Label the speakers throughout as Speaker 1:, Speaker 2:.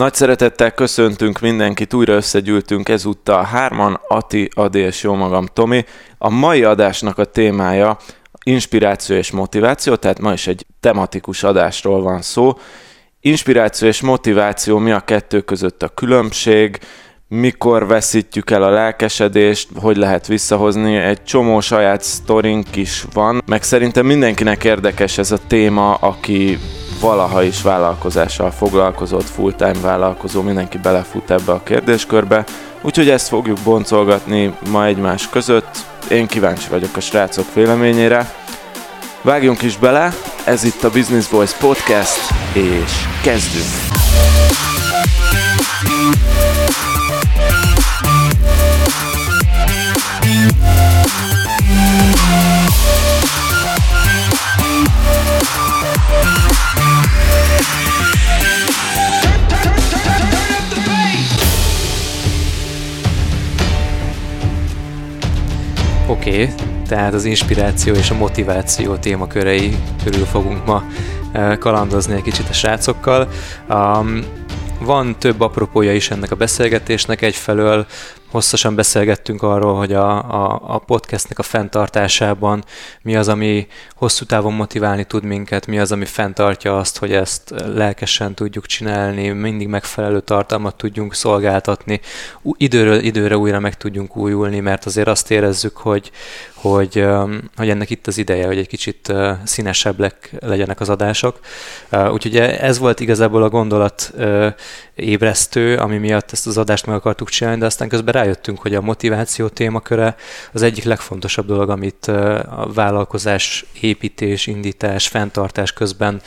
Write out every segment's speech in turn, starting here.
Speaker 1: Nagy szeretettel köszöntünk mindenkit, újra összegyűltünk ezúttal hárman, Ati, Adi és jó magam Tomi. A mai adásnak a témája inspiráció és motiváció, tehát ma is egy tematikus adásról van szó. Inspiráció és motiváció, mi a kettő között a különbség, mikor veszítjük el a lelkesedést, hogy lehet visszahozni. Egy csomó saját sztorink is van, meg szerintem mindenkinek érdekes ez a téma, aki valaha is vállalkozással foglalkozott, full-time vállalkozó, mindenki belefut ebbe a kérdéskörbe. Úgyhogy ezt fogjuk boncolgatni ma egymás között. Én kíváncsi vagyok a srácok véleményére. Vágjunk is bele, ez itt a Business Boys Podcast, és kezdünk!
Speaker 2: Oké, okay, tehát az inspiráció és a motiváció témakörei körül fogunk ma kalandozni egy kicsit a srácokkal. Um, van több apropója is ennek a beszélgetésnek. Egyfelől hosszasan beszélgettünk arról, hogy a, a, a podcastnek a fenntartásában mi az, ami hosszú távon motiválni tud minket, mi az, ami fenntartja azt, hogy ezt lelkesen tudjuk csinálni, mindig megfelelő tartalmat tudjunk szolgáltatni, időről időre újra meg tudjunk újulni, mert azért azt érezzük, hogy, hogy, hogy ennek itt az ideje, hogy egy kicsit színesebbek legyenek az adások. Úgyhogy ez volt igazából a gondolat ébresztő, ami miatt ezt az adást meg akartuk csinálni, de aztán közben rájöttünk, hogy a motiváció témaköre az egyik legfontosabb dolog, amit a vállalkozás építés, indítás, fenntartás közben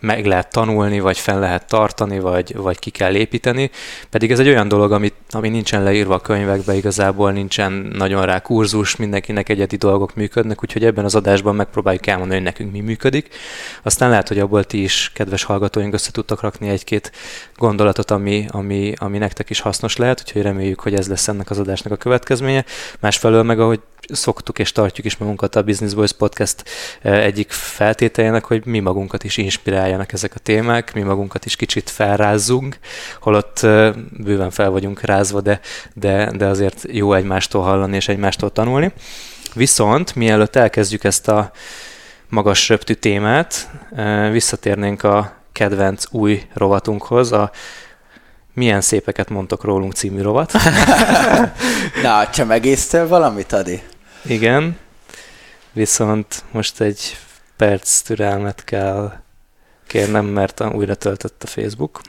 Speaker 2: meg lehet tanulni, vagy fenn lehet tartani, vagy, vagy ki kell építeni. Pedig ez egy olyan dolog, amit, ami nincsen leírva a könyvekbe, igazából nincsen nagyon rá kurzus, mindenkinek egyedi dolgok működnek, úgyhogy ebben az adásban megpróbáljuk elmondani, hogy nekünk mi működik. Aztán lehet, hogy abból ti is, kedves hallgatóink, össze tudtak rakni egy-két gondolatot, ami, ami, ami nektek is hasznos lehet, úgyhogy reméljük, hogy ez lesz ennek az adásnak a következménye. Másfelől meg, ahogy szoktuk és tartjuk is magunkat a Business Boys Podcast egyik feltételének, hogy mi magunkat is inspiráljanak ezek a témák, mi magunkat is kicsit felrázzunk, holott bőven fel vagyunk rázva, de, de, de azért jó egymástól hallani és egymástól tanulni. Viszont mielőtt elkezdjük ezt a magas röptű témát, visszatérnénk a kedvenc új rovatunkhoz, a milyen szépeket mondtok rólunk című rovat.
Speaker 3: Na, megésztél valamit, Adi?
Speaker 2: Igen, viszont most egy perc türelmet kell kérnem, mert újra töltött a Facebook.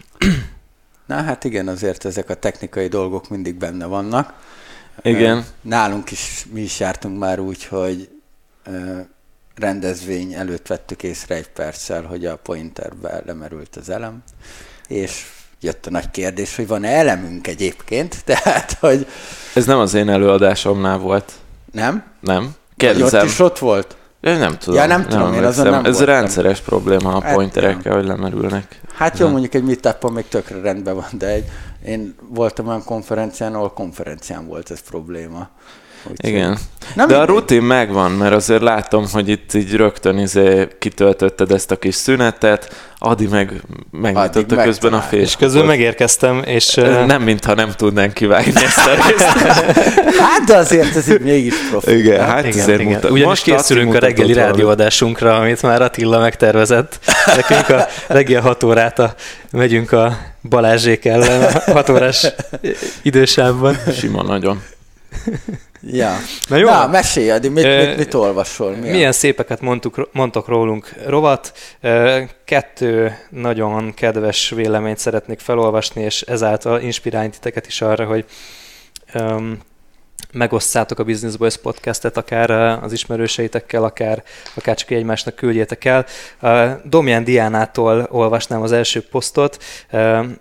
Speaker 3: Na hát igen, azért ezek a technikai dolgok mindig benne vannak.
Speaker 1: Igen.
Speaker 3: Nálunk is, mi is jártunk már úgy, hogy rendezvény előtt vettük észre egy perccel, hogy a pointerbe lemerült az elem, és jött a nagy kérdés, hogy van-e elemünk egyébként, tehát, hogy...
Speaker 1: Ez nem az én előadásomnál volt.
Speaker 3: Nem?
Speaker 1: Nem.
Speaker 3: Kérdezem. Ott is ott volt?
Speaker 1: Én nem tudom.
Speaker 3: Ja, nem tudom, nem én azon nem
Speaker 1: Ez
Speaker 3: voltam.
Speaker 1: rendszeres probléma a hát, pointerekkel, hogy lemerülnek.
Speaker 3: Hát jó, mondjuk egy meetupon még tökre rendben van, de egy, én voltam olyan konferencián, ahol konferencián volt ez probléma.
Speaker 1: Úgy Igen. Nem De a rutin megvan, mert azért látom, hogy itt így rögtön izé kitöltötted ezt a kis szünetet, Adi meg megnyitotta Addig közben a Facebook.
Speaker 2: És közben megérkeztem, és...
Speaker 1: Nem, mintha nem tudnánk kivágni ezt a részt.
Speaker 3: hát, de azért ez így mégis profi.
Speaker 1: Igen, hát igen, azért igen.
Speaker 2: Mutat. Ugyanis Most készülünk a reggeli rádióadásunkra, amit már Attila megtervezett. Nekünk a reggel 6 órát a, megyünk a Balázsék ellen a 6 órás idősávban.
Speaker 1: Sima nagyon.
Speaker 3: Ja. Na jó. Na, mesélj, Adi, mit, mit, mit olvasol?
Speaker 2: Mi milyen a? szépeket mondtuk, mondtak rólunk rovat. Kettő nagyon kedves véleményt szeretnék felolvasni, és ezáltal inspirálni titeket is arra, hogy um, megosztszátok a Business Boys podcastet, akár az ismerőseitekkel, akár, akár csak egymásnak küldjétek el. Domján Diánától olvasnám az első posztot.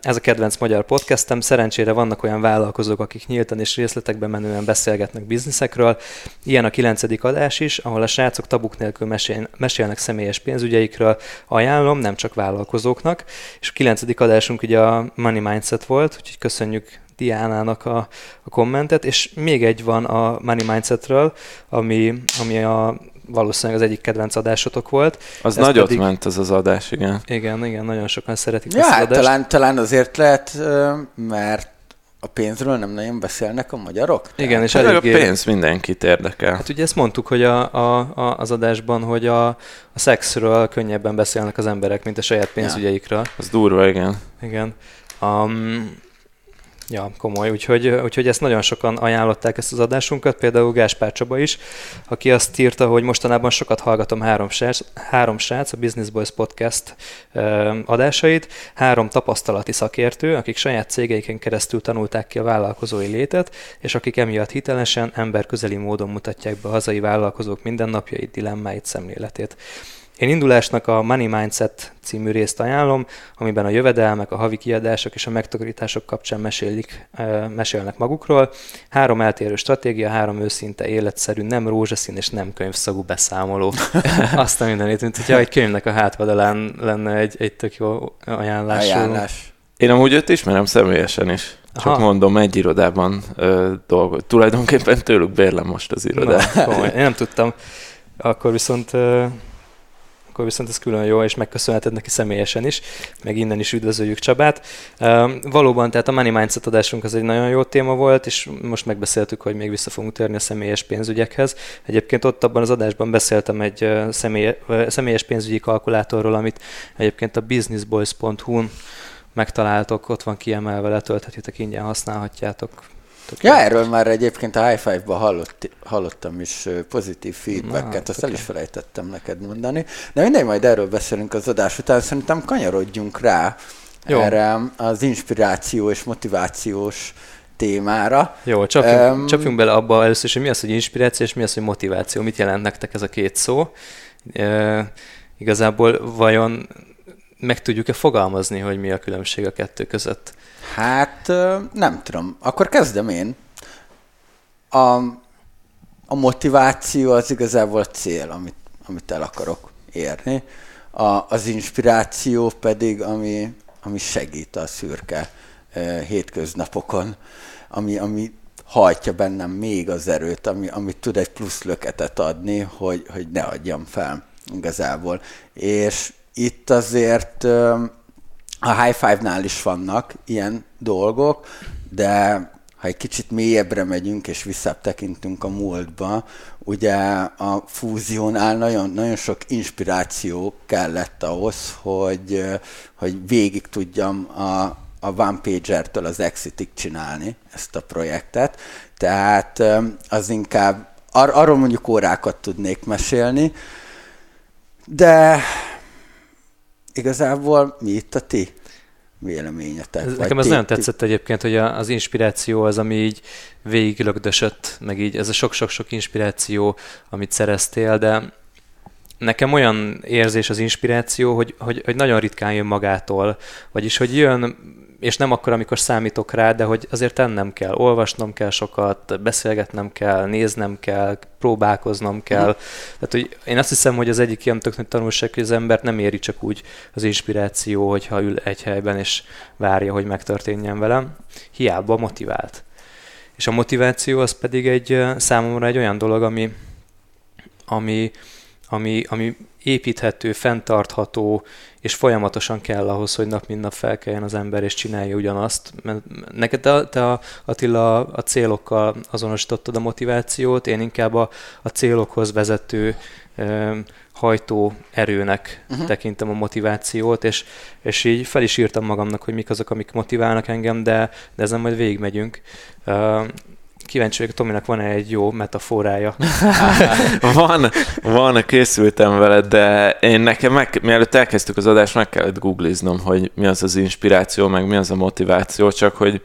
Speaker 2: Ez a kedvenc magyar podcastem. Szerencsére vannak olyan vállalkozók, akik nyíltan és részletekben menően beszélgetnek bizniszekről. Ilyen a kilencedik adás is, ahol a srácok tabuk nélkül mesél, mesélnek személyes pénzügyeikről. Ajánlom, nem csak vállalkozóknak. És a kilencedik adásunk ugye a Money Mindset volt, úgyhogy köszönjük Diánának a, a kommentet, és még egy van a Money Mindsetről, ami, ami a valószínűleg az egyik kedvenc adásotok volt.
Speaker 1: Az Ez nagyot pedig... ment az az adás, igen.
Speaker 2: Igen, igen, nagyon sokan szeretik
Speaker 3: ja, ezt adást. talán, talán azért lehet, mert a pénzről nem nagyon beszélnek a magyarok?
Speaker 1: Igen, és hát eléggé... a pénz mindenkit érdekel.
Speaker 2: Hát ugye ezt mondtuk, hogy a, a, a, az adásban, hogy a, a szexről könnyebben beszélnek az emberek, mint a saját pénzügyeikről. Ja.
Speaker 1: Az durva, igen.
Speaker 2: Igen. Um, Ja, komoly, úgyhogy, úgyhogy ezt nagyon sokan ajánlották ezt az adásunkat, például Gáspár Csaba is, aki azt írta, hogy mostanában sokat hallgatom három srác, három srác a Business Boys Podcast adásait, három tapasztalati szakértő, akik saját cégeiken keresztül tanulták ki a vállalkozói létet, és akik emiatt hitelesen, emberközeli módon mutatják be a hazai vállalkozók mindennapjait, dilemmáit, szemléletét. Én indulásnak a Money Mindset című részt ajánlom, amiben a jövedelmek, a havi kiadások és a megtakarítások kapcsán mesélik, mesélnek magukról. Három eltérő stratégia, három őszinte, életszerű, nem rózsaszín és nem könyvszagú beszámoló. Azt a mindenét, mint hogyha egy könyvnek a hátvadalán lenne egy, egy tök jó ajánlás.
Speaker 3: ajánlás.
Speaker 1: Én amúgy őt ismerem személyesen is. Csak Aha. mondom, egy irodában ö, dolgot. Tulajdonképpen tőlük bérlem most az irodát.
Speaker 2: Na, Én nem tudtam. Akkor viszont akkor viszont ez külön jó, és megköszönheted neki személyesen is, meg innen is üdvözöljük Csabát. Valóban, tehát a Money Mindset adásunk az egy nagyon jó téma volt, és most megbeszéltük, hogy még vissza fogunk térni a személyes pénzügyekhez. Egyébként ott abban az adásban beszéltem egy személy, személyes pénzügyi kalkulátorról, amit egyébként a businessboys.hu-n megtaláltok, ott van kiemelve, letölthetitek, ingyen használhatjátok
Speaker 3: Tök ja, erről már egyébként a High Five-ba hallott, hallottam is pozitív feedbacket, azt el is felejtettem neked mondani. De mindegy, majd erről beszélünk az adás után, szerintem kanyarodjunk rá Jó. erre az inspiráció és motivációs témára.
Speaker 2: Jó, csapjunk, um, csapjunk bele abba először is, hogy mi az, hogy inspiráció, és mi az, hogy motiváció. Mit jelent nektek ez a két szó? E, igazából vajon meg tudjuk-e fogalmazni, hogy mi a különbség a kettő között?
Speaker 3: Hát nem tudom. Akkor kezdem én. A, a motiváció az igazából a cél, amit, amit el akarok érni. A, az inspiráció pedig, ami, ami segít a szürke hétköznapokon, ami, ami hajtja bennem még az erőt, ami, ami tud egy plusz löketet adni, hogy, hogy ne adjam fel igazából. És itt azért a High Five-nál is vannak ilyen dolgok, de ha egy kicsit mélyebbre megyünk és visszatekintünk a múltba, ugye a fúziónál nagyon, nagyon sok inspiráció kellett ahhoz, hogy, hogy végig tudjam a, a One Pager-től az Exitig csinálni ezt a projektet. Tehát az inkább, ar- arról mondjuk órákat tudnék mesélni, de igazából mi itt a ti véleményetek? Ez,
Speaker 2: nekem ez ti, nagyon tetszett egyébként, hogy az inspiráció az, ami így végiglögdösött, meg így ez a sok-sok-sok inspiráció, amit szereztél, de nekem olyan érzés az inspiráció, hogy, hogy, hogy nagyon ritkán jön magától, vagyis hogy jön és nem akkor, amikor számítok rá, de hogy azért tennem kell, olvasnom kell sokat, beszélgetnem kell, néznem kell, próbálkoznom kell. Uh-huh. Tehát, hogy én azt hiszem, hogy az egyik ilyen tök nagy tanulság, hogy az embert nem éri csak úgy az inspiráció, hogyha ül egy helyben és várja, hogy megtörténjen velem. Hiába motivált. És a motiváció az pedig egy számomra egy olyan dolog, ami, ami, ami, ami építhető, fenntartható, és folyamatosan kell ahhoz, hogy nap mint nap felkeljen az ember, és csinálja ugyanazt. Mert neked te, te Attila a célokkal azonosítottad a motivációt, én inkább a, a célokhoz vezető hajtó erőnek uh-huh. tekintem a motivációt, és, és így fel is írtam magamnak, hogy mik azok, amik motiválnak engem, de, de ezen majd végigmegyünk. Uh, kíváncsi vagyok, Tominak van-e egy jó metaforája?
Speaker 1: van, van, készültem vele, de én nekem, meg, mielőtt elkezdtük az adást, meg kellett googliznom, hogy mi az az inspiráció, meg mi az a motiváció, csak hogy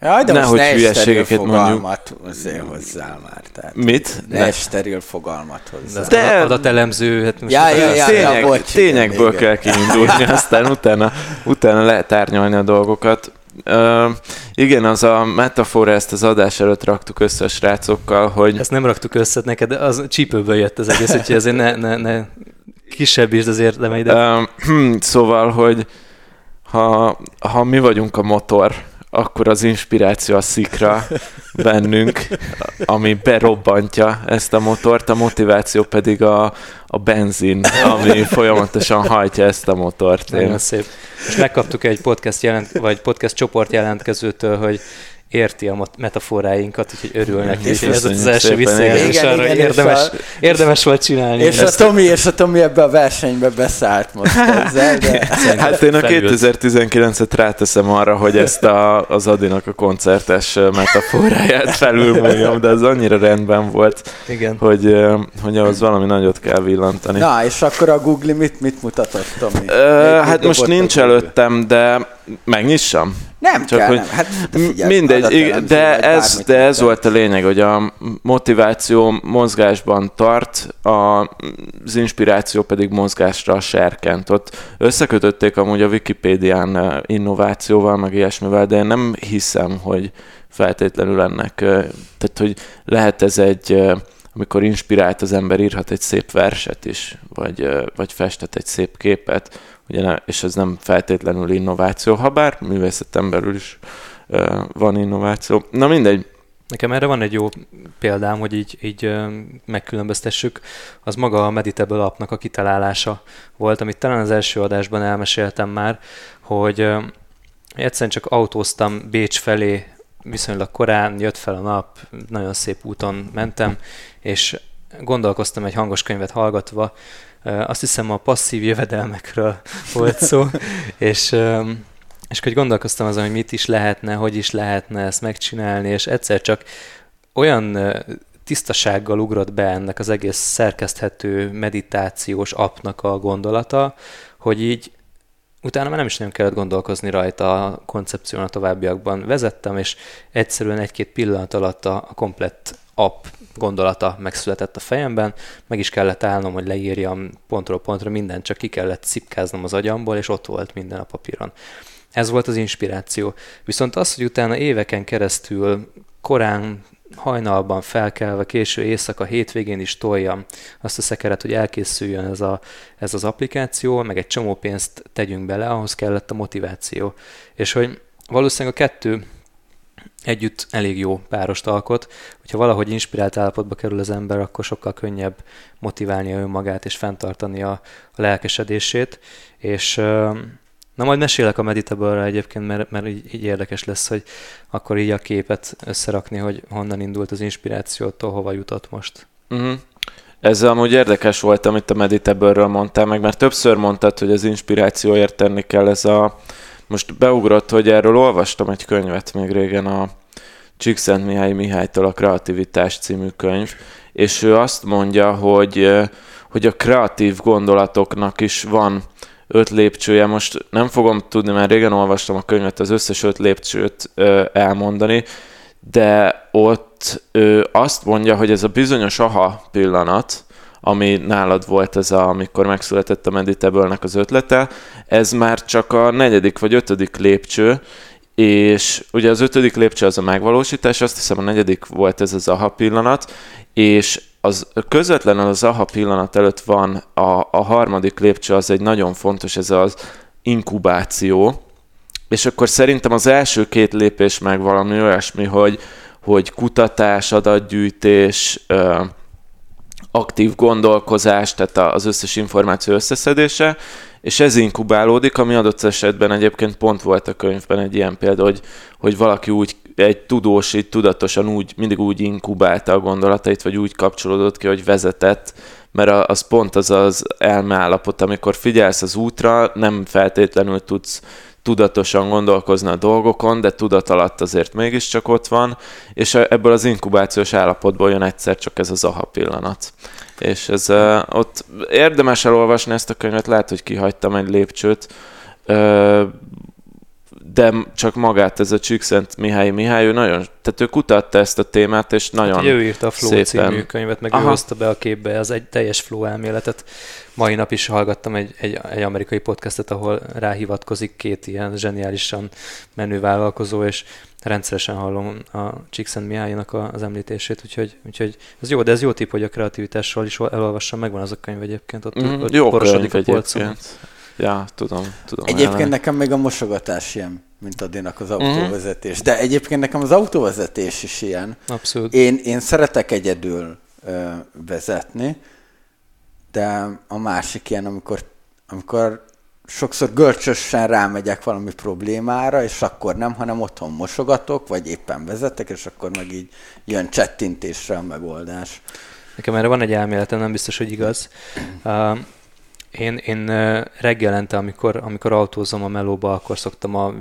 Speaker 3: Jaj, de Nehogy most ne hülyeségeket fogalmat azért hozzá már. Tehát
Speaker 1: Mit?
Speaker 3: Ne, ne steril fogalmat hozzá.
Speaker 2: De, de adatelemző, hát
Speaker 3: most ja, ja, ja,
Speaker 1: tények,
Speaker 3: ja, bocs,
Speaker 1: tényekből igen, kell kiindulni, aztán utána, utána lehet árnyalni a dolgokat. Uh, igen, az a metafora, ezt az adás előtt raktuk össze a srácokkal, hogy...
Speaker 2: Ezt nem raktuk össze neked, az csípőből jött az egész, úgyhogy azért ne, ne, ne kisebb is az érdemeidet.
Speaker 1: Uh, szóval, hogy ha, ha mi vagyunk a motor, akkor az inspiráció a szikra bennünk, ami berobbantja ezt a motort, a motiváció pedig a, a benzin, ami folyamatosan hajtja ezt a motort.
Speaker 2: Nagyon szép. És megkaptuk egy podcast, jelent, vagy podcast csoport jelentkezőtől, hogy érti a metaforáinkat, úgyhogy örülnek, és ez az első visszajelzés arra, hogy érdemes, a... érdemes volt csinálni.
Speaker 3: És a, Tomi, és a Tomi ebbe a versenybe beszállt most ezzel, de...
Speaker 1: Hát én a 2019-et ráteszem arra, hogy ezt a, az Adinak a koncertes metaforáját felülmúljam, de ez annyira rendben volt,
Speaker 2: Igen.
Speaker 1: Hogy, hogy ahhoz valami nagyot kell villantani.
Speaker 3: Na, és akkor a Google mit, mit mutatott, Tomi? Uh,
Speaker 1: hát most nincs előttem, de megnyissam?
Speaker 3: Nem Csak kell, hogy nem. Hát,
Speaker 1: figyelj, mindegy, igen, de ez, de ez volt a lényeg, hogy a motiváció mozgásban tart, az inspiráció pedig mozgásra serkent. Ott összekötötték amúgy a Wikipédián eh, innovációval, meg ilyesmivel, de én nem hiszem, hogy feltétlenül ennek, eh, tehát hogy lehet ez egy eh, amikor inspirált az ember írhat egy szép verset is, vagy, vagy festet egy szép képet, ugye, és ez nem feltétlenül innováció, ha bár művészeten belül is uh, van innováció. Na mindegy.
Speaker 2: Nekem erre van egy jó példám, hogy így, így uh, megkülönböztessük. Az maga a Meditable appnak a kitalálása volt, amit talán az első adásban elmeséltem már, hogy uh, egyszerűen csak autóztam Bécs felé viszonylag korán, jött fel a nap, nagyon szép úton mentem, és gondolkoztam egy hangos könyvet hallgatva, azt hiszem a passzív jövedelmekről volt szó, és, és hogy gondolkoztam azon, hogy mit is lehetne, hogy is lehetne ezt megcsinálni, és egyszer csak olyan tisztasággal ugrott be ennek az egész szerkeszthető meditációs appnak a gondolata, hogy így utána már nem is nagyon kellett gondolkozni rajta a koncepción a továbbiakban. Vezettem, és egyszerűen egy-két pillanat alatt a, a komplett app gondolata megszületett a fejemben, meg is kellett állnom, hogy leírjam pontról pontra mindent, csak ki kellett szipkáznom az agyamból, és ott volt minden a papíron. Ez volt az inspiráció. Viszont az, hogy utána éveken keresztül korán hajnalban felkelve, késő éjszaka, hétvégén is toljam azt a szekeret, hogy elkészüljön ez, a, ez az applikáció, meg egy csomó pénzt tegyünk bele, ahhoz kellett a motiváció. És hogy valószínűleg a kettő együtt elég jó párost alkot. Hogyha valahogy inspirált állapotba kerül az ember, akkor sokkal könnyebb motiválnia önmagát és fenntartani a, a lelkesedését. És na majd mesélek a meditable egyébként, mert, mert így, így érdekes lesz, hogy akkor így a képet összerakni, hogy honnan indult az inspirációtól, hova jutott most.
Speaker 1: Uh-huh. Ez amúgy érdekes volt, amit a meditable mondtál meg, mert többször mondtad, hogy az inspirációért tenni kell ez a most beugrott, hogy erről olvastam egy könyvet még régen, a Csíkszent Mihály Mihálytól a Kreativitás című könyv, és ő azt mondja, hogy, hogy a kreatív gondolatoknak is van öt lépcsője. Most nem fogom tudni, mert régen olvastam a könyvet, az összes öt lépcsőt elmondani, de ott ő azt mondja, hogy ez a bizonyos aha pillanat, ami nálad volt ez, a, amikor megszületett a meditable az ötlete, ez már csak a negyedik vagy ötödik lépcső, és ugye az ötödik lépcső az a megvalósítás, azt hiszem a negyedik volt ez az aha pillanat, és az közvetlenül az aha pillanat előtt van a, a harmadik lépcső, az egy nagyon fontos, ez az inkubáció, és akkor szerintem az első két lépés meg valami olyasmi, hogy, hogy kutatás, adatgyűjtés, aktív gondolkozás, tehát az összes információ összeszedése, és ez inkubálódik, ami adott esetben egyébként pont volt a könyvben egy ilyen példa, hogy, hogy valaki úgy, egy tudós így tudatosan úgy, mindig úgy inkubálta a gondolatait, vagy úgy kapcsolódott ki, hogy vezetett, mert az pont az az elmeállapot, amikor figyelsz az útra, nem feltétlenül tudsz tudatosan gondolkozni a dolgokon, de tudat alatt azért mégiscsak ott van, és ebből az inkubációs állapotból jön egyszer csak ez az aha pillanat. És ez ott érdemes elolvasni ezt a könyvet, lehet, hogy kihagytam egy lépcsőt, de csak magát ez a Csíkszent Mihály Mihály, ő nagyon, tehát ő kutatta ezt a témát, és nagyon hát,
Speaker 2: ő írta a Flow szépen... című könyvet, meg Aha. ő hozta be a képbe az egy teljes flow elméletet. Mai nap is hallgattam egy, egy, egy amerikai podcastet, ahol ráhivatkozik két ilyen zseniálisan menő vállalkozó, és rendszeresen hallom a Csíkszent Mihálynak az említését, úgyhogy, úgyhogy ez jó, de ez jó tip, hogy a kreativitásról is elolvassam, megvan az a könyv egyébként, ott,
Speaker 1: mm, ott jó könyv a polcon. Ja, tudom, tudom.
Speaker 3: Egyébként nekem még a mosogatás ilyen mint Adinak az autóvezetés. De egyébként nekem az autóvezetés is ilyen.
Speaker 2: Abszolút.
Speaker 3: Én, én szeretek egyedül ö, vezetni, de a másik ilyen, amikor, amikor sokszor görcsösen rámegyek valami problémára, és akkor nem, hanem otthon mosogatok, vagy éppen vezetek, és akkor meg így jön csettintésre a megoldás.
Speaker 2: Nekem erre van egy elméletem, nem biztos, hogy igaz. Uh, én, én reggelente, amikor, amikor autózom a melóba, akkor szoktam a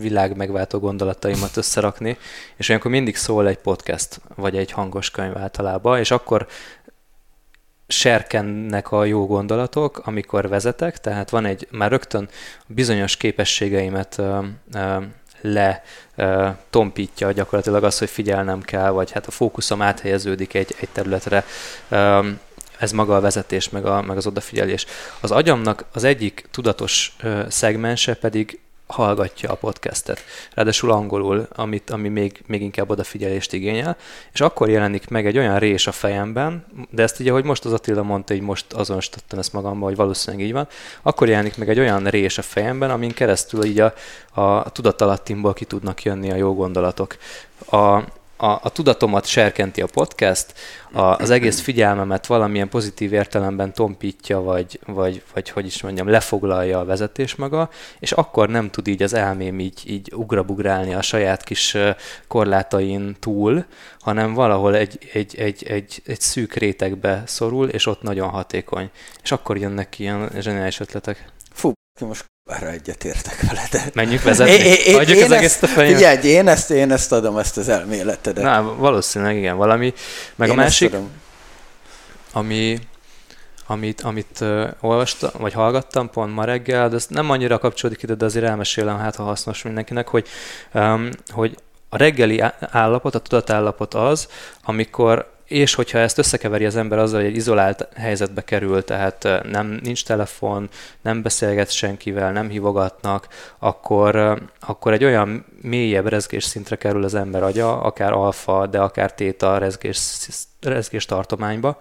Speaker 2: világ megváltó gondolataimat összerakni, és olyankor mindig szól egy podcast, vagy egy hangos könyv általában, és akkor serkennek a jó gondolatok, amikor vezetek, tehát van egy, már rögtön bizonyos képességeimet ö, ö, le ö, tompítja gyakorlatilag az, hogy figyelnem kell, vagy hát a fókuszom áthelyeződik egy, egy területre. Ö, ez maga a vezetés, meg, a, meg az odafigyelés. Az agyamnak az egyik tudatos szegmense pedig hallgatja a podcastet. Ráadásul angolul, amit, ami még, még inkább odafigyelést igényel, és akkor jelenik meg egy olyan rés a fejemben, de ezt ugye, hogy most az Attila mondta, hogy most azonosítottam ezt magamban, hogy valószínűleg így van, akkor jelenik meg egy olyan rés a fejemben, amin keresztül így a, a tudatalattimból ki tudnak jönni a jó gondolatok. A, a, a tudatomat serkenti a podcast, a, az egész figyelmemet valamilyen pozitív értelemben tompítja, vagy, vagy, vagy hogy is mondjam, lefoglalja a vezetés maga, és akkor nem tud így az elmém így, így ugrabugrálni a saját kis korlátain túl, hanem valahol egy, egy, egy, egy, egy szűk rétegbe szorul, és ott nagyon hatékony. És akkor jönnek ki ilyen zseniális ötletek.
Speaker 3: Fú, most arra egyetértek veled.
Speaker 2: Menjünk vezetni? É, é,
Speaker 3: Adjuk én az egész a. Figyelj, én ezt, én ezt adom, ezt az elméletedet.
Speaker 2: Na, valószínűleg igen, valami. Meg én a másik, ami, amit, amit uh, olvastam, vagy hallgattam pont ma reggel, de ez nem annyira kapcsolódik ide, de azért elmesélem, hát ha hasznos mindenkinek, hogy, um, hogy a reggeli állapot, a tudatállapot az, amikor és hogyha ezt összekeveri az ember azzal, hogy egy izolált helyzetbe kerül, tehát nem nincs telefon, nem beszélget senkivel, nem hívogatnak, akkor, akkor egy olyan mélyebb rezgés szintre kerül az ember agya, akár alfa, de akár téta rezgés, rezgés tartományba,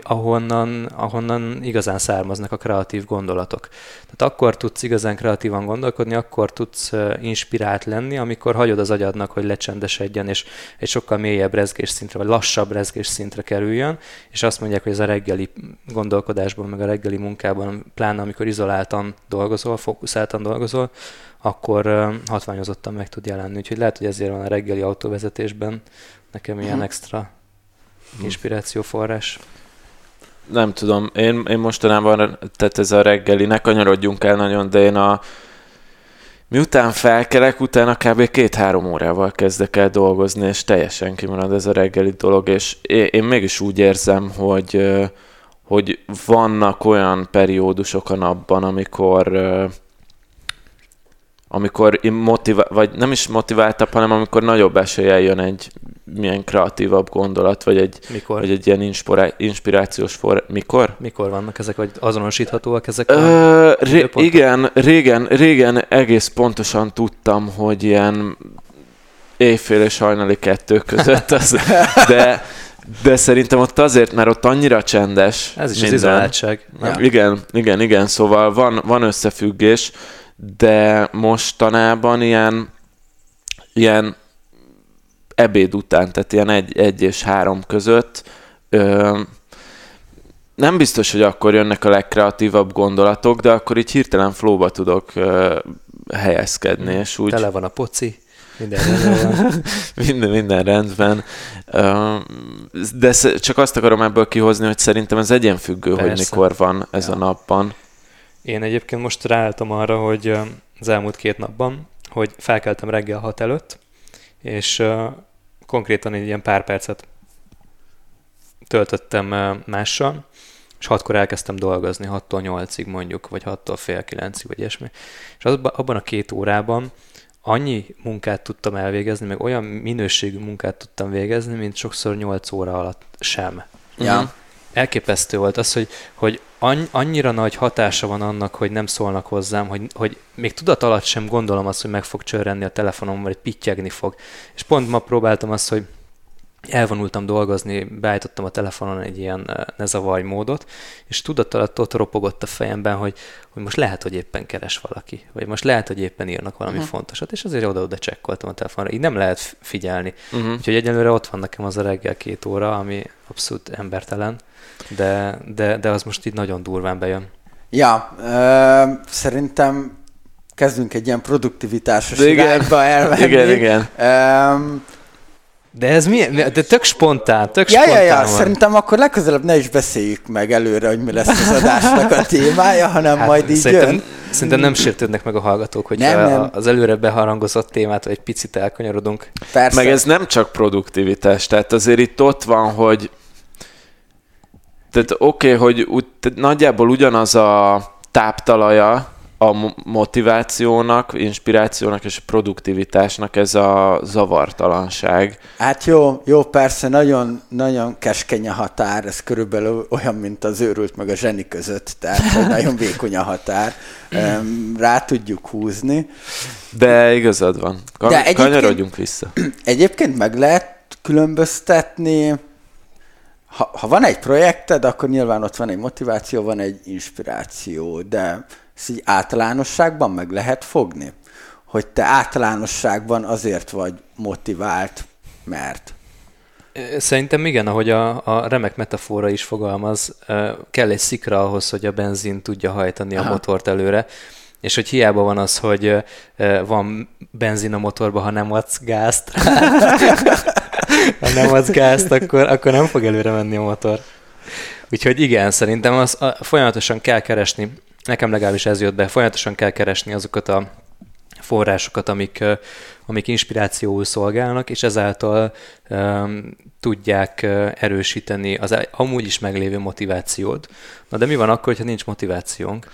Speaker 2: ahonnan, ahonnan igazán származnak a kreatív gondolatok. Tehát akkor tudsz igazán kreatívan gondolkodni, akkor tudsz inspirált lenni, amikor hagyod az agyadnak, hogy lecsendesedjen, és egy sokkal mélyebb rezgés szintre, vagy lassabb rezgés szintre kerüljön, és azt mondják, hogy ez a reggeli gondolkodásban, meg a reggeli munkában, pláne amikor izoláltan dolgozol, fókuszáltan dolgozol, akkor hatványozottan meg tud jelenni. Úgyhogy lehet, hogy ezért van a reggeli autóvezetésben nekem ilyen uh-huh. extra inspirációforrás?
Speaker 1: Nem tudom, én, én mostanában, tehát ez a reggeli, ne kanyarodjunk el nagyon, de én a miután felkelek, utána kb. két-három órával kezdek el dolgozni, és teljesen kimarad ez a reggeli dolog, és én, én mégis úgy érzem, hogy, hogy vannak olyan periódusok a napban, amikor amikor motivál, vagy nem is motiváltabb, hanem amikor nagyobb eséllyel jön egy milyen kreatívabb gondolat, vagy egy,
Speaker 2: Mikor?
Speaker 1: vagy egy ilyen inspirá- inspirációs for... Mikor?
Speaker 2: Mikor vannak ezek, vagy azonosíthatóak ezek?
Speaker 1: Ö, a ré- igen, régen, régen egész pontosan tudtam, hogy ilyen éjfél és hajnali kettő között, az, de, de szerintem ott azért, mert ott annyira csendes.
Speaker 2: Ez is minden. az izoláltság.
Speaker 1: Ja. Igen, igen, igen, szóval van, van összefüggés, de mostanában ilyen, ilyen ebéd után, tehát ilyen egy, egy és három között ö, nem biztos, hogy akkor jönnek a legkreatívabb gondolatok, de akkor így hirtelen flóba tudok ö, helyezkedni, és úgy...
Speaker 2: Tele van a poci, minden rendben van.
Speaker 1: minden, minden rendben. De csak azt akarom ebből kihozni, hogy szerintem ez egyenfüggő, Persze. hogy mikor van ez ja. a napban.
Speaker 2: Én egyébként most ráálltam arra, hogy az elmúlt két napban, hogy felkeltem reggel hat előtt, és konkrétan egy ilyen pár percet töltöttem mással, és hatkor elkezdtem dolgozni, 6-tól 8-ig mondjuk, vagy 6-tól fél 9-ig, vagy ilyesmi. És az, abban a két órában annyi munkát tudtam elvégezni, meg olyan minőségű munkát tudtam végezni, mint sokszor 8 óra alatt sem.
Speaker 3: Ja. Mm-hmm
Speaker 2: elképesztő volt az, hogy, hogy annyira nagy hatása van annak, hogy nem szólnak hozzám, hogy, hogy még tudat alatt sem gondolom azt, hogy meg fog csörrenni a telefonom, vagy pittyegni fog. És pont ma próbáltam azt, hogy elvonultam dolgozni, beállítottam a telefonon egy ilyen ne zavarj módot, és tudattalat ott ropogott a fejemben, hogy, hogy most lehet, hogy éppen keres valaki, vagy most lehet, hogy éppen írnak valami uh-huh. fontosat, és azért oda-oda csekkoltam a telefonra. Így nem lehet figyelni. Uh-huh. Úgyhogy egyelőre ott van nekem az a reggel két óra, ami abszolút embertelen, de, de, de az most így nagyon durván bejön.
Speaker 3: Ja, ö, szerintem kezdünk egy ilyen produktivitásos irányba elmenni.
Speaker 1: Igen, igen. Ö,
Speaker 2: de ez mi? De tök spontán, tök
Speaker 3: ja,
Speaker 2: spontán
Speaker 3: ja, ja,
Speaker 2: van.
Speaker 3: szerintem akkor legközelebb ne is beszéljük meg előre, hogy mi lesz az adásnak a témája, hanem hát majd így
Speaker 2: szerintem,
Speaker 3: jön.
Speaker 2: Szerintem nem sértődnek meg a hallgatók, hogy
Speaker 3: Nem, nem.
Speaker 2: az előre beharangozott témát egy picit elkanyarodunk.
Speaker 3: Persze.
Speaker 1: Meg ez nem csak produktivitás, tehát azért itt ott van, hogy tehát oké, okay, hogy úgy, tehát nagyjából ugyanaz a táptalaja a mo- motivációnak, inspirációnak és a produktivitásnak ez a zavartalanság.
Speaker 3: Hát jó, jó, persze, nagyon, nagyon keskeny a határ, ez körülbelül olyan, mint az őrült meg a zseni között, tehát nagyon vékony a határ, rá tudjuk húzni.
Speaker 1: De igazad van. Kan-
Speaker 3: De egyébként-
Speaker 1: Kanyarodjunk vissza.
Speaker 3: Egyébként meg lehet különböztetni, ha, ha van egy projekted, akkor nyilván ott van egy motiváció, van egy inspiráció, de ezt így általánosságban meg lehet fogni, hogy te általánosságban azért vagy motivált, mert.
Speaker 2: Szerintem igen, ahogy a, a remek metafora is fogalmaz, kell egy szikra ahhoz, hogy a benzin tudja hajtani a
Speaker 3: Aha.
Speaker 2: motort előre, és hogy hiába van az, hogy van benzin a motorba, ha nem adsz gázt, ha nem adsz gázt, akkor, akkor nem fog előre menni a motor. Úgyhogy igen, szerintem az, a, folyamatosan kell keresni, nekem legalábbis ez jött be, folyamatosan kell keresni azokat a forrásokat, amik, amik inspirációul szolgálnak, és ezáltal um, tudják erősíteni az amúgy is meglévő motivációd. Na de mi van akkor, hogyha nincs motivációnk?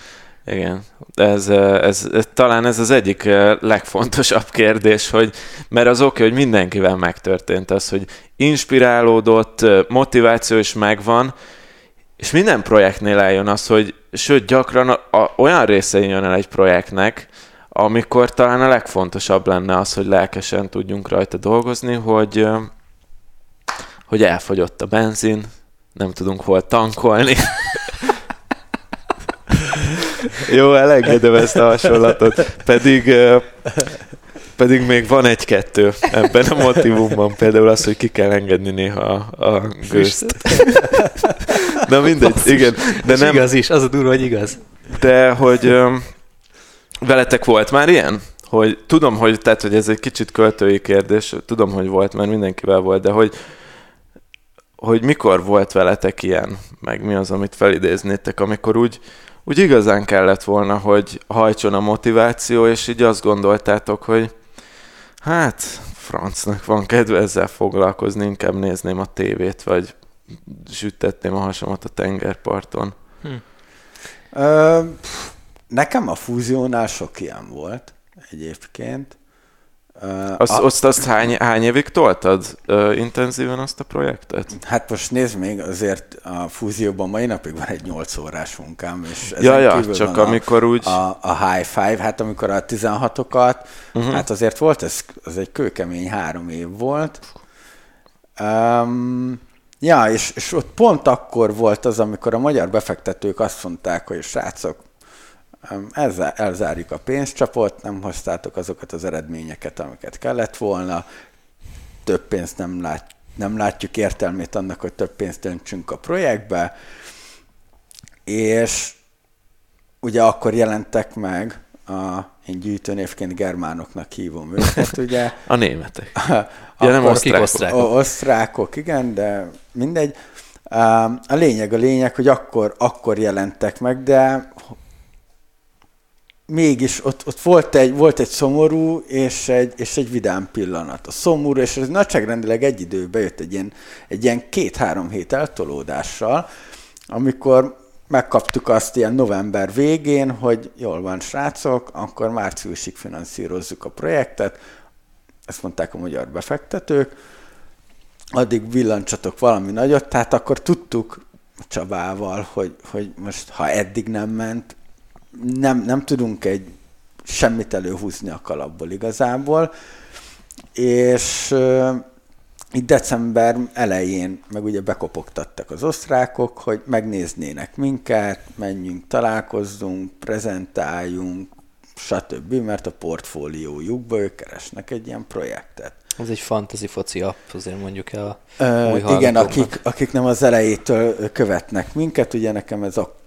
Speaker 1: Igen, ez, ez, ez, talán ez az egyik legfontosabb kérdés, hogy mert az oké, hogy mindenkivel megtörtént az, hogy inspirálódott, motiváció is megvan, és minden projektnél eljön az, hogy sőt, gyakran a, a, olyan részein jön el egy projektnek, amikor talán a legfontosabb lenne az, hogy lelkesen tudjunk rajta dolgozni, hogy, hogy elfogyott a benzin, nem tudunk hol tankolni. Jó, elengedem ezt a hasonlatot. Pedig, pedig még van egy-kettő ebben a motivumban. Például az, hogy ki kell engedni néha a, a gőzt. Na mindegy, igen. De nem,
Speaker 2: igaz is, az a durva, hogy igaz.
Speaker 1: de hogy öm, veletek volt már ilyen? Hogy tudom, hogy, tehát, hogy ez egy kicsit költői kérdés, tudom, hogy volt, mert mindenkivel volt, de hogy, hogy mikor volt veletek ilyen, meg mi az, amit felidéznétek, amikor úgy, úgy igazán kellett volna, hogy hajtson a motiváció, és így azt gondoltátok, hogy hát, francnak van kedve ezzel foglalkozni, inkább nézném a tévét, vagy sütetném a hasamat a tengerparton.
Speaker 3: Ö, pff, nekem a fúziónál sok ilyen volt egyébként. Ö,
Speaker 1: Azt,
Speaker 3: a-
Speaker 1: azt, azt hány, hány évig toltad ö, intenzíven azt a projektet?
Speaker 3: Hát most nézd még, azért a fúzióban mai napig van egy 8 órás munkám, és ezen
Speaker 1: Ja, ja, csak
Speaker 3: van
Speaker 1: amikor úgy-
Speaker 3: A, a high five, hát amikor a 16-okat, uh-huh. hát azért volt, ez, az egy kőkemény három év volt. Um, ja, és, és ott pont akkor volt az, amikor a magyar befektetők azt mondták, hogy srácok, ezzel elzárjuk a pénzcsapot, nem hoztátok azokat az eredményeket, amiket kellett volna, több pénzt nem, lát, nem látjuk értelmét annak, hogy több pénzt öntsünk a projektbe, és ugye akkor jelentek meg, a, én gyűjtőnévként germánoknak hívom őket, ugye.
Speaker 1: A németek.
Speaker 3: Akkor-
Speaker 1: Ja, nem osztrákok.
Speaker 2: osztrákok.
Speaker 3: Osztrákok, igen, de mindegy. A lényeg, a lényeg, hogy akkor, akkor jelentek meg, de mégis ott, ott volt, egy, volt egy szomorú és egy, és egy vidám pillanat. A szomorú, és ez nagyságrendileg egy időben jött egy ilyen, egy ilyen két-három hét eltolódással, amikor megkaptuk azt ilyen november végén, hogy jól van srácok, akkor márciusig finanszírozzuk a projektet, ezt mondták a magyar befektetők, addig villancsatok valami nagyot, tehát akkor tudtuk Csabával, hogy, hogy most ha eddig nem ment, nem, nem tudunk egy semmit előhúzni a kalapból igazából, és itt december elején meg ugye bekopogtattak az osztrákok, hogy megnéznének minket, menjünk, találkozzunk, prezentáljunk, stb., mert a portfóliójukba ők keresnek egy ilyen projektet.
Speaker 2: Ez egy fantasy foci app, azért mondjuk el
Speaker 3: a Ö, Igen, akik, akik nem az elejétől követnek minket, ugye nekem ez a,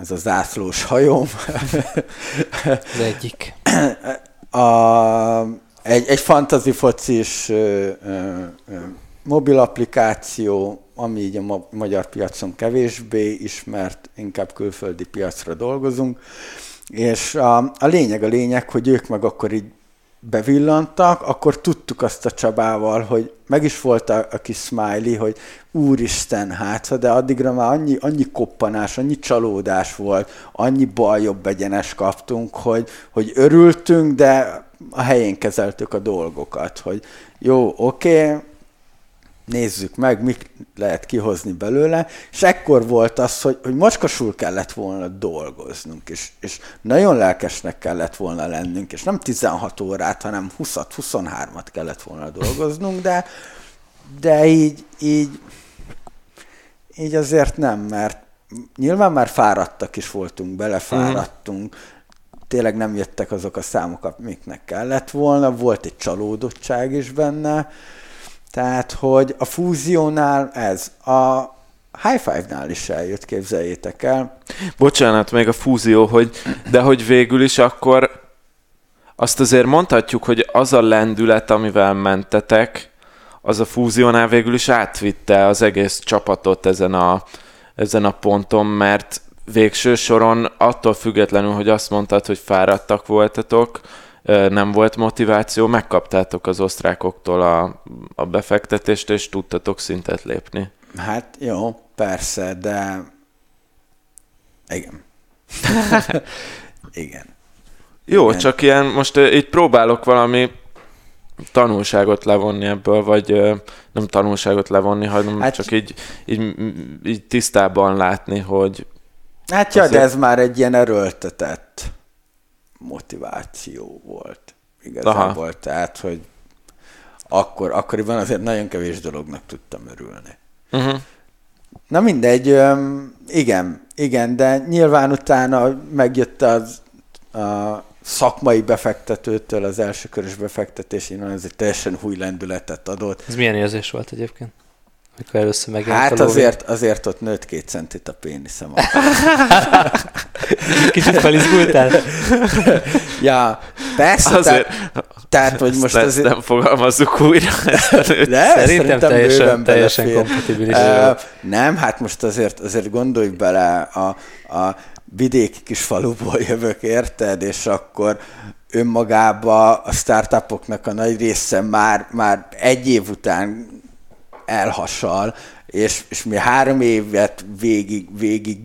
Speaker 3: ez a zászlós hajóm.
Speaker 2: az egyik.
Speaker 3: A, egy, egy fantasy focis ö, ö, ö, mobil applikáció, ami így a ma- magyar piacon kevésbé ismert, inkább külföldi piacra dolgozunk, és a, a lényeg a lényeg, hogy ők meg akkor így bevillantak, akkor tudtuk azt a Csabával, hogy meg is volt a, a kis smiley, hogy úristen hát, de addigra már annyi, annyi koppanás, annyi csalódás volt, annyi bal jobb egyenes kaptunk, hogy, hogy örültünk, de a helyén kezeltük a dolgokat, hogy jó, oké, okay, nézzük meg, mit lehet kihozni belőle, és ekkor volt az, hogy, hogy macskasul kellett volna dolgoznunk, és, és nagyon lelkesnek kellett volna lennünk, és nem 16 órát, hanem 20-23-at kellett volna dolgoznunk, de, de így, így, így azért nem, mert nyilván már fáradtak is voltunk, belefáradtunk, tényleg nem jöttek azok a számok, amiknek kellett volna, volt egy csalódottság is benne, tehát, hogy a fúziónál ez, a High Five-nál is eljött, képzeljétek el.
Speaker 1: Bocsánat, még a fúzió, hogy, de hogy végül is akkor azt azért mondhatjuk, hogy az a lendület, amivel mentetek, az a fúziónál végül is átvitte az egész csapatot ezen a, ezen a ponton, mert végső soron attól függetlenül, hogy azt mondtad, hogy fáradtak voltatok, nem volt motiváció, megkaptátok az osztrákoktól a, a befektetést, és tudtatok szintet lépni.
Speaker 3: Hát jó, persze, de igen. igen.
Speaker 1: Jó, igen. csak ilyen, most így próbálok valami tanulságot levonni ebből, vagy nem tanulságot levonni, hanem hát, csak így, így, így tisztában látni, hogy...
Speaker 3: Hát ja, azért... de ez már egy ilyen erőltetett motiváció volt igazából. Aha. Tehát, hogy akkor, akkoriban azért nagyon kevés dolognak tudtam örülni. Uh-huh. Na mindegy, igen, igen, de nyilván utána megjött az a szakmai befektetőtől az első körös befektetés, ez egy teljesen új lendületet adott.
Speaker 2: Ez milyen érzés volt egyébként? Mikor először megjelent
Speaker 3: Hát azért, azért ott nőtt két centit a péniszem.
Speaker 2: Kicsit felizgultál?
Speaker 3: ja, persze. Azért, tehát, tehát, hogy most
Speaker 1: ezt azért... nem fogalmazzuk újra.
Speaker 2: De, szerintem teljesen, teljesen kompatibilis. Uh,
Speaker 3: nem, hát most azért, azért gondolj bele, a, a vidéki kis faluból jövök, érted? És akkor önmagába a startupoknak a nagy része már, már egy év után elhasal, és, és mi három évet végig, végig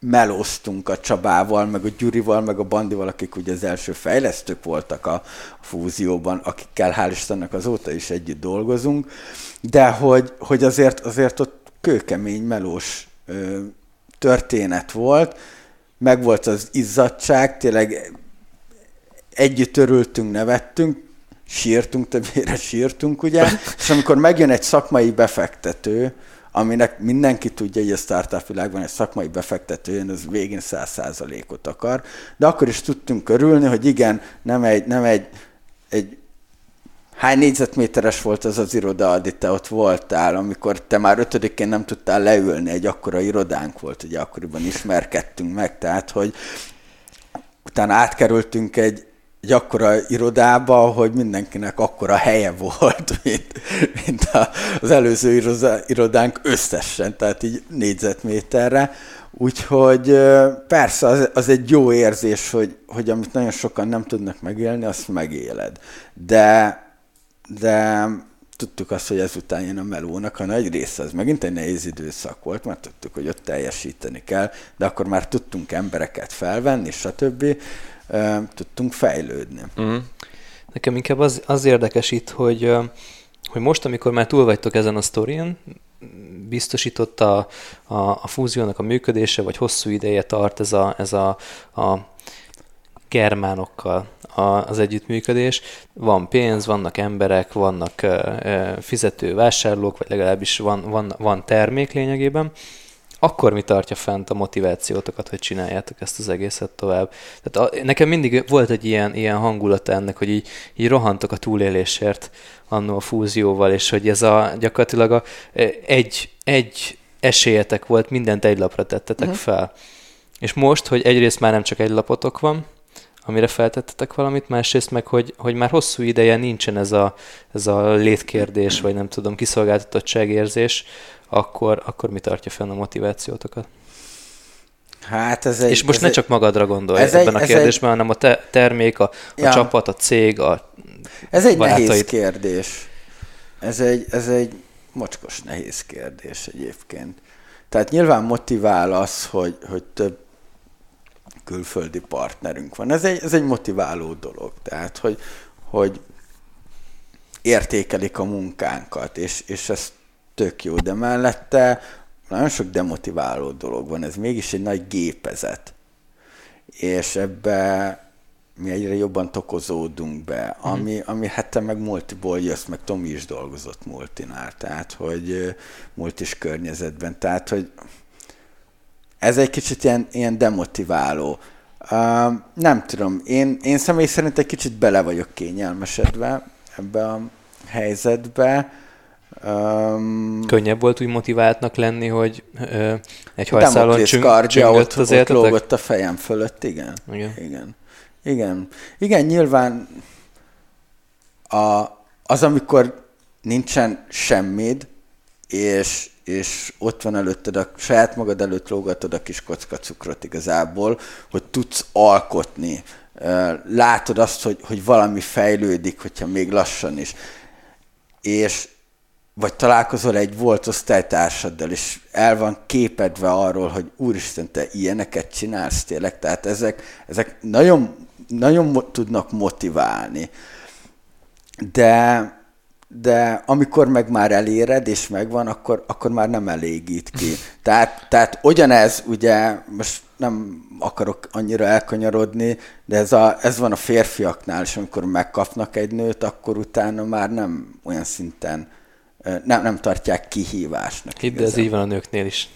Speaker 3: melóztunk a Csabával, meg a Gyurival, meg a Bandival, akik ugye az első fejlesztők voltak a fúzióban, akikkel hál' Istennek azóta is együtt dolgozunk, de hogy, hogy azért, azért ott kőkemény, melós ö, történet volt, meg volt az izzadság, tényleg együtt örültünk, nevettünk, sírtunk, többére sírtunk, ugye, és amikor megjön egy szakmai befektető, aminek mindenki tudja, hogy a startup világban egy szakmai befektető, az végén száz százalékot akar, de akkor is tudtunk örülni, hogy igen, nem egy, nem egy, egy hány négyzetméteres volt az az iroda, Adi, te ott voltál, amikor te már ötödikén nem tudtál leülni, egy akkora irodánk volt, ugye akkoriban ismerkedtünk meg, tehát hogy utána átkerültünk egy, egy akkora irodába, hogy mindenkinek akkora helye volt, mint, mint az előző irodánk összesen, tehát így négyzetméterre. Úgyhogy persze az, az egy jó érzés, hogy, hogy amit nagyon sokan nem tudnak megélni, azt megéled. De, de tudtuk azt, hogy ezután jön a melónak a nagy része, az megint egy nehéz időszak volt, mert tudtuk, hogy ott teljesíteni kell, de akkor már tudtunk embereket felvenni, stb tudtunk fejlődni. Uh-huh.
Speaker 2: Nekem inkább az, az érdekes itt, hogy, hogy most, amikor már túl vagytok ezen a sztorin, biztosított a, a, a fúziónak a működése, vagy hosszú ideje tart ez a, ez a, a germánokkal az együttműködés. Van pénz, vannak emberek, vannak fizető vásárlók, vagy legalábbis van, van, van termék lényegében, akkor mi tartja fent a motivációtokat, hogy csináljátok ezt az egészet tovább. Tehát a, nekem mindig volt egy ilyen, ilyen hangulata ennek, hogy így, így rohantok a túlélésért annó a fúzióval, és hogy ez a gyakorlatilag a, egy, egy esélyetek volt, mindent egy lapra tettetek uh-huh. fel. És most, hogy egyrészt már nem csak egy lapotok van, amire feltettetek valamit, másrészt meg, hogy, hogy már hosszú ideje nincsen ez a, ez a létkérdés, vagy nem tudom, kiszolgáltatottságérzés, akkor, akkor mi tartja fenn a motivációtokat?
Speaker 3: Hát ez egy,
Speaker 2: És most
Speaker 3: ez
Speaker 2: ne
Speaker 3: egy,
Speaker 2: csak magadra gondolj ez ebben egy, a kérdésben, egy, hanem a te, termék, a, a ja, csapat, a cég, a
Speaker 3: Ez egy barátaid. nehéz kérdés. Ez egy, ez egy mocskos nehéz kérdés egyébként. Tehát nyilván motivál az, hogy, hogy több külföldi partnerünk van. Ez egy, ez egy motiváló dolog. Tehát, hogy, hogy értékelik a munkánkat, és, és ez tök jó, de mellette nagyon sok demotiváló dolog van, ez mégis egy nagy gépezet. És ebbe mi egyre jobban tokozódunk be, mhm. ami, ami hát te meg multiból jössz, meg Tomi is dolgozott multinál, tehát hogy multis környezetben, tehát hogy ez egy kicsit ilyen, ilyen demotiváló. Uh, nem tudom, én, én személy szerint egy kicsit bele vagyok kényelmesedve ebbe a helyzetbe.
Speaker 2: Um, Könnyebb volt úgy motiváltnak lenni, hogy ö, egy hajszálon csüng, ott, az ott
Speaker 3: lógott a fejem fölött, igen.
Speaker 2: Igen.
Speaker 3: Igen, igen. igen nyilván a, az, amikor nincsen semmid, és, és ott van előtted, a saját magad előtt lógatod a kis kocka cukrot igazából, hogy tudsz alkotni. Látod azt, hogy, hogy valami fejlődik, hogyha még lassan is. És vagy találkozol egy volt osztálytársaddal, és el van képedve arról, hogy úristen, te ilyeneket csinálsz tényleg, tehát ezek, ezek nagyon, nagyon tudnak motiválni. De, de amikor meg már eléred, és megvan, akkor, akkor már nem elégít ki. Tehát, tehát ugyanez, ugye, most nem akarok annyira elkanyarodni, de ez, a, ez van a férfiaknál, és amikor megkapnak egy nőt, akkor utána már nem olyan szinten nem, nem tartják kihívásnak.
Speaker 2: Hidd, ez így van a nőknél is.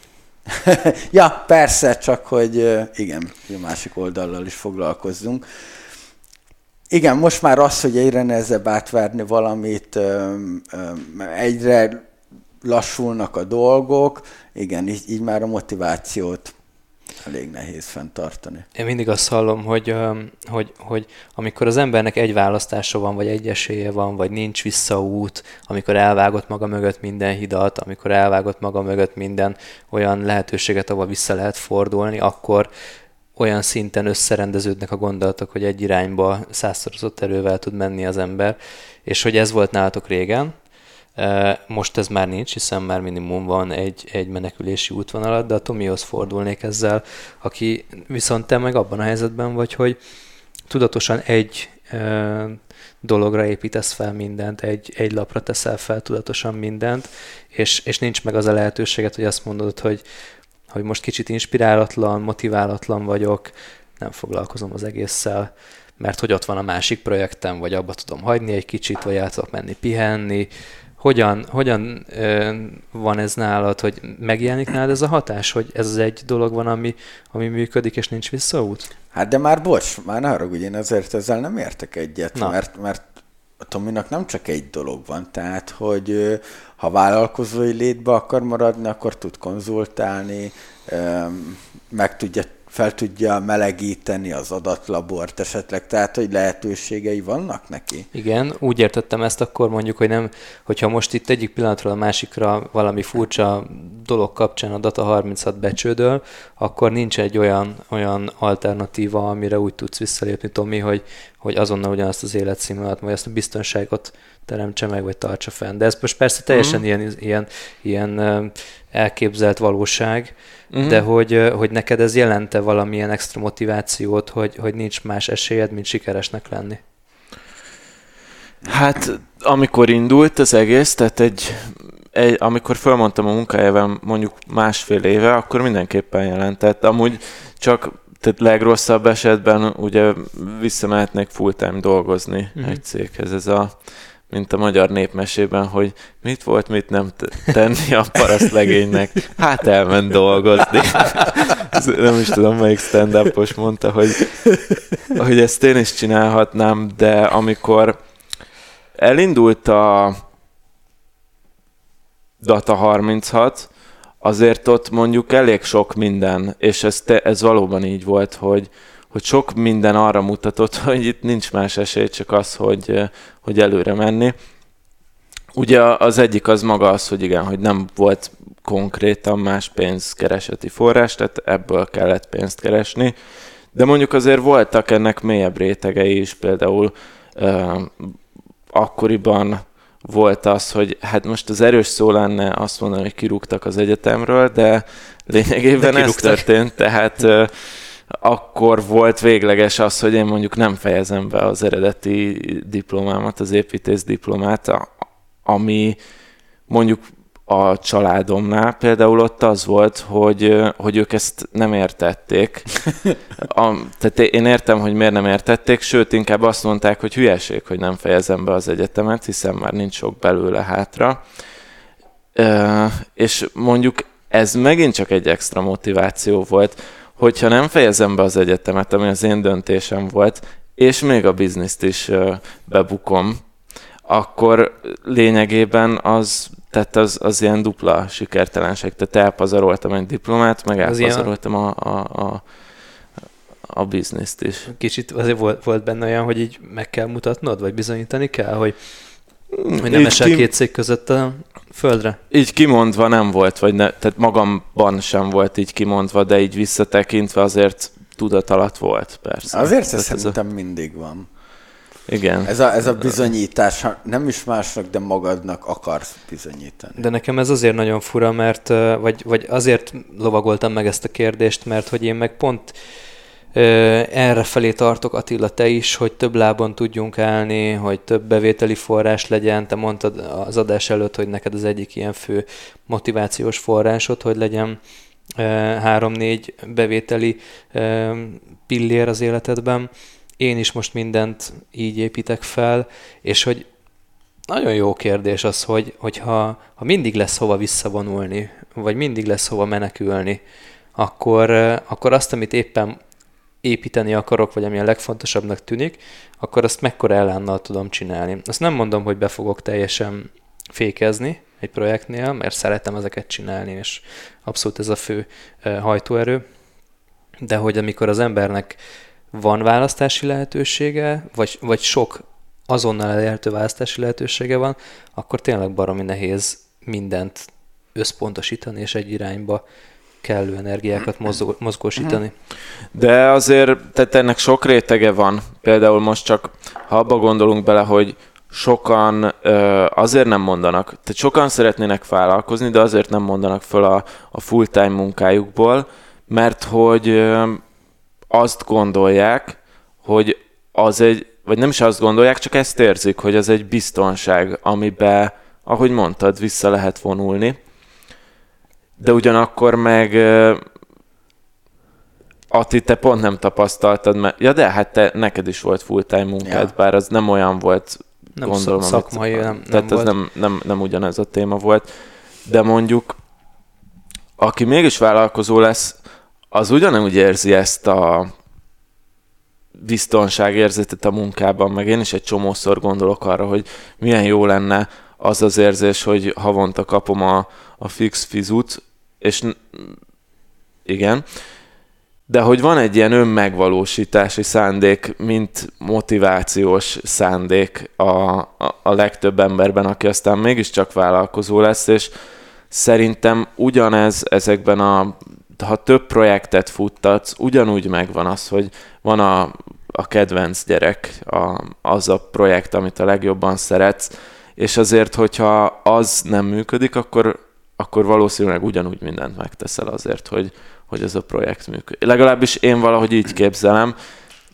Speaker 3: ja, persze, csak hogy igen, a másik oldallal is foglalkozzunk. Igen, most már az, hogy egyre nehezebb átverni valamit, egyre lassulnak a dolgok, igen, így, így már a motivációt elég nehéz fenntartani.
Speaker 2: Én mindig azt hallom, hogy, hogy, hogy amikor az embernek egy választása van, vagy egy esélye van, vagy nincs visszaút, amikor elvágott maga mögött minden hidat, amikor elvágott maga mögött minden olyan lehetőséget, ahol vissza lehet fordulni, akkor olyan szinten összerendeződnek a gondolatok, hogy egy irányba százszorozott erővel tud menni az ember, és hogy ez volt nálatok régen, most ez már nincs, hiszen már minimum van egy, egy menekülési útvonalat, de a Tomihoz fordulnék ezzel, aki viszont te meg abban a helyzetben vagy, hogy tudatosan egy dologra építesz fel mindent, egy, egy lapra teszel fel tudatosan mindent, és, és nincs meg az a lehetőséget, hogy azt mondod, hogy, hogy most kicsit inspirálatlan, motiválatlan vagyok, nem foglalkozom az egésszel, mert hogy ott van a másik projektem, vagy abba tudom hagyni egy kicsit, vagy el tudok menni pihenni, hogyan, hogyan van ez nálad, hogy megjelenik nálad ez a hatás, hogy ez az egy dolog van, ami, ami működik, és nincs visszaút?
Speaker 3: Hát de már bocs, már ne haragudj, én azért ezzel nem értek egyet, Na. mert, mert a Tominak nem csak egy dolog van, tehát, hogy ha vállalkozói létbe akar maradni, akkor tud konzultálni, meg tudja fel tudja melegíteni az adatlabort esetleg, tehát hogy lehetőségei vannak neki?
Speaker 2: Igen, úgy értettem ezt akkor mondjuk, hogy nem, hogyha most itt egyik pillanatról a másikra valami furcsa dolog kapcsán a Data 36 becsődöl, akkor nincs egy olyan, olyan alternatíva, amire úgy tudsz visszalépni, Tomi, hogy, hogy azonnal ugyanazt az életszínvonalat, vagy azt a biztonságot teremtse meg, vagy tartsa fenn. De ez most persze teljesen uh-huh. ilyen, ilyen, ilyen elképzelt valóság, uh-huh. de hogy, hogy neked ez jelente valamilyen extra motivációt, hogy, hogy nincs más esélyed, mint sikeresnek lenni?
Speaker 1: Hát, amikor indult az egész, tehát egy, egy amikor felmondtam a munkájával mondjuk másfél éve, akkor mindenképpen jelentett. Amúgy csak tehát legrosszabb esetben ugye visszamehetnék full-time dolgozni
Speaker 2: Mhm.
Speaker 1: mm. egy céghez. Ez a, mint a magyar népmesében, hogy mit volt, mit nem tenni a paraszt legénynek. Hát elment dolgozni. Nem is tudom, melyik stand mondta, hogy, hogy ezt én is csinálhatnám, de amikor elindult a Data 36, azért ott mondjuk elég sok minden, és ez, te, ez valóban így volt, hogy, hogy sok minden arra mutatott, hogy itt nincs más esély, csak az, hogy, hogy előre menni. Ugye az egyik az maga az, hogy igen, hogy nem volt konkrétan más pénzkereseti forrás, tehát ebből kellett pénzt keresni, de mondjuk azért voltak ennek mélyebb rétegei is, például uh, akkoriban volt az, hogy hát most az erős szó lenne azt mondani, hogy kirúgtak az egyetemről, de lényegében
Speaker 2: De
Speaker 1: ez
Speaker 2: kirúgtak.
Speaker 1: történt, tehát uh, akkor volt végleges az, hogy én mondjuk nem fejezem be az eredeti diplomámat, az építész diplomát, ami mondjuk a családomnál például ott az volt, hogy, hogy ők ezt nem értették. A, tehát én értem, hogy miért nem értették, sőt, inkább azt mondták, hogy hülyeség, hogy nem fejezem be az egyetemet, hiszen már nincs sok belőle hátra. Ö, és mondjuk ez megint csak egy extra motiváció volt, hogyha nem fejezem be az egyetemet, ami az én döntésem volt, és még a bizniszt is bebukom, akkor lényegében az, tehát az, az ilyen dupla sikertelenség. Tehát elpazaroltam egy diplomát, meg
Speaker 2: Az ilyen-
Speaker 1: elpazaroltam a, a, a, a bizniszt is.
Speaker 2: Kicsit azért volt, volt benne olyan, hogy így meg kell mutatnod, vagy bizonyítani kell, hogy, hogy nem
Speaker 1: Így
Speaker 2: esel
Speaker 1: ki-
Speaker 2: két cég között a földre.
Speaker 1: Így kimondva nem volt, vagy ne, tehát magamban sem volt így kimondva, de így visszatekintve azért tudat alatt volt, persze.
Speaker 3: Azért ez
Speaker 1: ez a,
Speaker 3: szerintem mindig van.
Speaker 1: Igen.
Speaker 3: Ez a, ez a bizonyítás, nem is másnak, de magadnak akarsz bizonyítani.
Speaker 2: De nekem ez azért nagyon fura, mert, vagy, vagy azért lovagoltam meg ezt a kérdést, mert hogy én meg pont erre felé tartok, Attila, te is, hogy több lábon tudjunk állni, hogy több bevételi forrás legyen. Te mondtad az adás előtt, hogy neked az egyik ilyen fő motivációs forrásod, hogy legyen három-négy bevételi pillér az életedben. Én is most mindent így építek fel, és hogy nagyon jó kérdés az, hogy, hogyha ha mindig lesz hova visszavonulni, vagy mindig lesz hova menekülni, akkor, eh, akkor azt, amit éppen építeni akarok, vagy ami a legfontosabbnak tűnik, akkor azt mekkora elánnal tudom csinálni. Azt nem mondom, hogy be fogok teljesen fékezni egy projektnél, mert szeretem ezeket csinálni, és abszolút ez a fő eh, hajtóerő, de hogy amikor az embernek van választási lehetősége, vagy, vagy sok azonnal elérhető választási lehetősége van, akkor tényleg baromi nehéz mindent összpontosítani, és egy irányba kellő energiákat mozgó, mozgósítani.
Speaker 1: De azért, tehát ennek sok rétege van. Például most csak, ha abba gondolunk bele, hogy sokan ö, azért nem mondanak, tehát sokan szeretnének vállalkozni, de azért nem mondanak föl a, a full-time munkájukból, mert hogy ö, azt gondolják, hogy az egy, vagy nem is azt gondolják, csak ezt érzik, hogy az egy biztonság, amibe, ahogy mondtad, vissza lehet vonulni. De ugyanakkor meg Ati, te pont nem tapasztaltad, mert... Ja, de hát te, neked is volt full-time munkád,
Speaker 3: Ja.
Speaker 1: bár az nem olyan volt,
Speaker 2: Nem
Speaker 1: gondolom.
Speaker 2: szak-
Speaker 1: amit-
Speaker 2: szakmai, nem, nem
Speaker 1: Tehát ez
Speaker 2: volt.
Speaker 1: nem, nem, nem ugyanez a téma volt. De mondjuk, aki mégis vállalkozó lesz, az ugyanúgy érzi ezt a biztonságérzetet a munkában, meg én is egy csomószor gondolok arra, hogy milyen jó lenne az az érzés, hogy havonta kapom a, a fix fizut, és igen, de hogy van egy ilyen önmegvalósítási szándék, mint motivációs szándék a, a, a legtöbb emberben, aki aztán mégiscsak vállalkozó lesz, és szerintem ugyanez ezekben a, ha több projektet futtatsz, ugyanúgy megvan az, hogy van a, a kedvenc gyerek, a, az a projekt, amit a legjobban szeretsz, és azért, hogyha az nem működik, akkor, akkor valószínűleg ugyanúgy mindent megteszel azért, hogy, hogy ez a projekt működik. Legalábbis én valahogy így képzelem,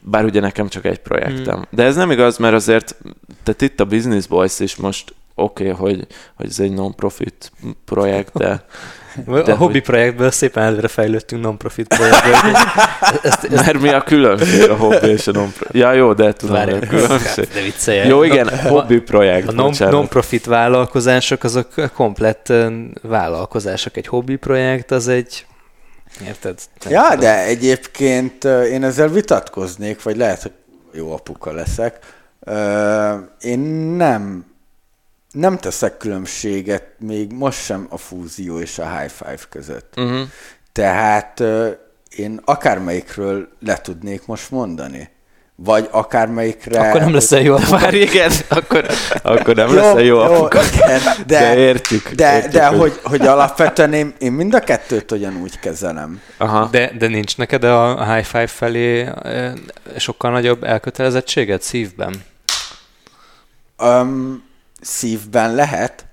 Speaker 1: bár ugye nekem csak egy projektem. De ez nem igaz, mert azért, tehát itt a Business Boys is most oké, okay, hogy, hogy ez egy non-profit projekt, de...
Speaker 2: de a hobbi hogy... projektből szépen előre fejlődtünk non-profit projektből.
Speaker 1: ezt, ezt... Mert mi a különbség a hobbi és a non-profit? Ja, jó, de tudom, Várj, a különbség. De vicceljen. Jó, igen, a, hobbi projekt.
Speaker 2: A non, non-profit vállalkozások azok komplett vállalkozások. Egy hobbi projekt az egy Érted?
Speaker 3: Ja, tudom. de egyébként én ezzel vitatkoznék, vagy lehet, hogy jó apuka leszek. Én nem nem teszek különbséget még most sem a fúzió és a high five között. Uh-huh. Tehát én akármelyikről le tudnék most mondani. Vagy akármelyikre...
Speaker 2: Akkor nem lesz jó
Speaker 1: apuka. Már igen, akkor, akkor nem lesz jó apuka. Igen, de, de értjük.
Speaker 3: De,
Speaker 1: értjük,
Speaker 3: de hogy, hogy, hogy alapvetően én, én mind a kettőt ugyanúgy kezelem.
Speaker 2: Aha. De, de nincs neked a high five felé sokkal nagyobb elkötelezettséged szívben?
Speaker 3: Um, szívben lehet,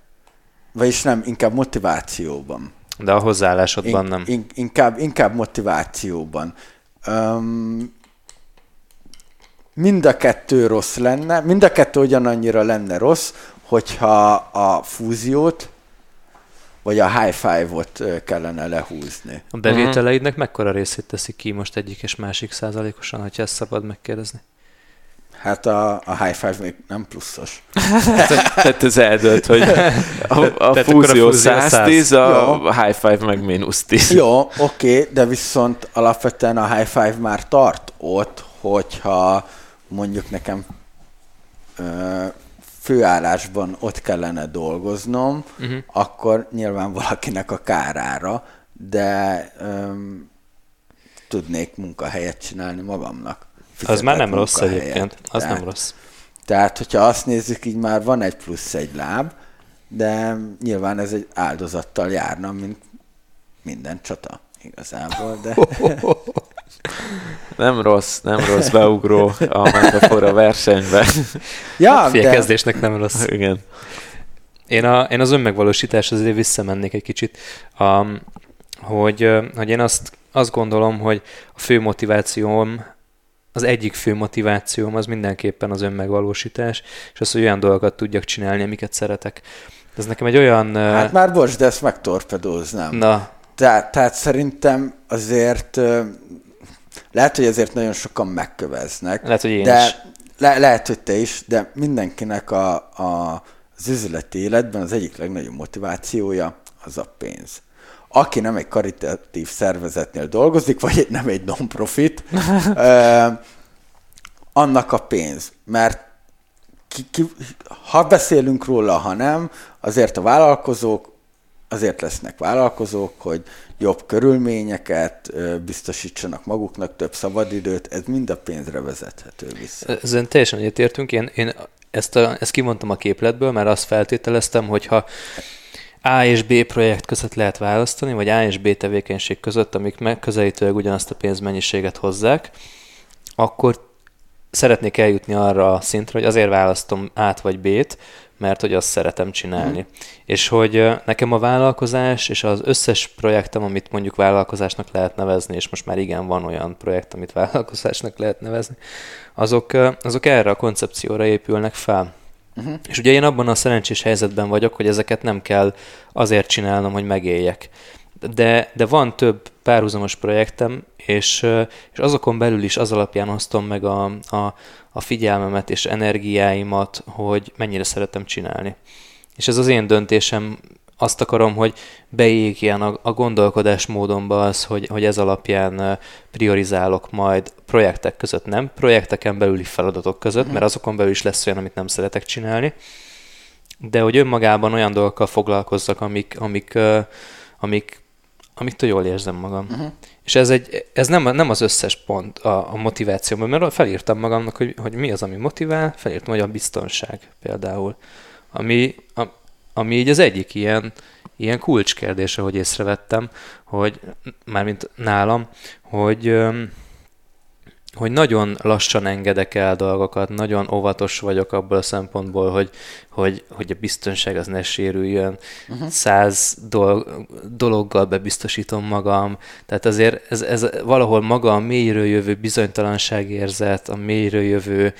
Speaker 3: vagyis nem, inkább motivációban.
Speaker 2: De a hozzáállásodban in, nem.
Speaker 3: In, inkább, inkább motivációban. Um, mind a kettő rossz lenne, mind a kettő ugyanannyira lenne rossz, hogyha a fúziót vagy a high five-ot kellene lehúzni.
Speaker 2: A bevételeidnek mekkora részét teszik ki most egyik és másik százalékosan, hogyha ezt szabad megkérdezni?
Speaker 3: Hát a, a high five még nem pluszos.
Speaker 1: Tehát ez eldölt, hogy a, a fúzió a 110, a, a high five meg mínusz 10.
Speaker 3: Jó, oké, okay, de viszont alapvetően a high five már tart ott, hogyha mondjuk nekem ö, főállásban ott kellene dolgoznom, uh-huh. akkor nyilván valakinek a kárára, de ö, tudnék munkahelyet csinálni magamnak
Speaker 2: az már nem rossz egyébként, az tehát, nem rossz.
Speaker 3: Tehát, hogyha azt nézzük, így már van egy plusz egy láb, de nyilván ez egy áldozattal járna, mint minden csata igazából, de...
Speaker 1: Nem rossz, nem rossz beugró a metafora versenybe.
Speaker 2: Ja, de... kezdésnek nem rossz.
Speaker 1: Igen.
Speaker 2: Én, a, én az önmegvalósítás azért visszamennék egy kicsit, um, hogy, hogy én azt, azt gondolom, hogy a fő motivációm az egyik fő motivációm az mindenképpen az önmegvalósítás, és az, hogy olyan dolgokat tudjak csinálni, amiket szeretek. Ez nekem egy olyan...
Speaker 3: Hát már bocs, de ezt megtorpedóznám.
Speaker 2: Na.
Speaker 3: Tehát, tehát szerintem azért lehet, hogy azért nagyon sokan megköveznek.
Speaker 2: Lehet, hogy én
Speaker 3: de
Speaker 2: is.
Speaker 3: Le, lehet, hogy te is, de mindenkinek a, a, az üzleti életben az egyik legnagyobb motivációja az a pénz aki nem egy karitatív szervezetnél dolgozik, vagy nem egy non-profit, annak a pénz. Mert ki, ki, ha beszélünk róla, ha nem, azért a vállalkozók azért lesznek vállalkozók, hogy jobb körülményeket biztosítsanak maguknak, több szabadidőt, ez mind a pénzre vezethető vissza.
Speaker 2: Ezen teljesen egyetértünk. Én, én ezt, a, ezt kimondtam a képletből, mert azt feltételeztem, hogy ha a és B projekt között lehet választani, vagy A és B tevékenység között, amik megközelítőleg ugyanazt a pénzmennyiséget hozzák, akkor szeretnék eljutni arra a szintre, hogy azért választom át vagy B-t, mert hogy azt szeretem csinálni. Mm. És hogy nekem a vállalkozás és az összes projektem, amit mondjuk vállalkozásnak lehet nevezni, és most már igen van olyan projekt, amit vállalkozásnak lehet nevezni, azok, azok erre a koncepcióra épülnek fel. Uh-huh. És ugye én abban a szerencsés helyzetben vagyok, hogy ezeket nem kell azért csinálnom, hogy megéljek. De, de van több párhuzamos projektem, és, és azokon belül is az alapján osztom meg a, a, a figyelmemet és energiáimat, hogy mennyire szeretem csinálni. És ez az én döntésem azt akarom, hogy beégjen a, a gondolkodásmódomba az, hogy, hogy ez alapján priorizálok majd projektek között, nem projekteken belüli feladatok között, uh-huh. mert azokon belül is lesz olyan, amit nem szeretek csinálni, de hogy önmagában olyan dolgokkal foglalkozzak, amik, amik, amik, amiktől jól érzem magam. Uh-huh. És ez, egy, ez nem, nem az összes pont a, a motivációban, mert felírtam magamnak, hogy, hogy mi az, ami motivál, felírtam, hogy a biztonság például. Ami, a, ami így az egyik ilyen, ilyen kulcskérdés, ahogy észrevettem, hogy mármint nálam, hogy hogy nagyon lassan engedek el dolgokat, nagyon óvatos vagyok abból a szempontból, hogy, hogy, hogy a biztonság az ne sérüljön, uh-huh. száz dolog, dologgal bebiztosítom magam, tehát azért ez, ez valahol maga a mélyről jövő bizonytalanságérzet, a mélyről jövő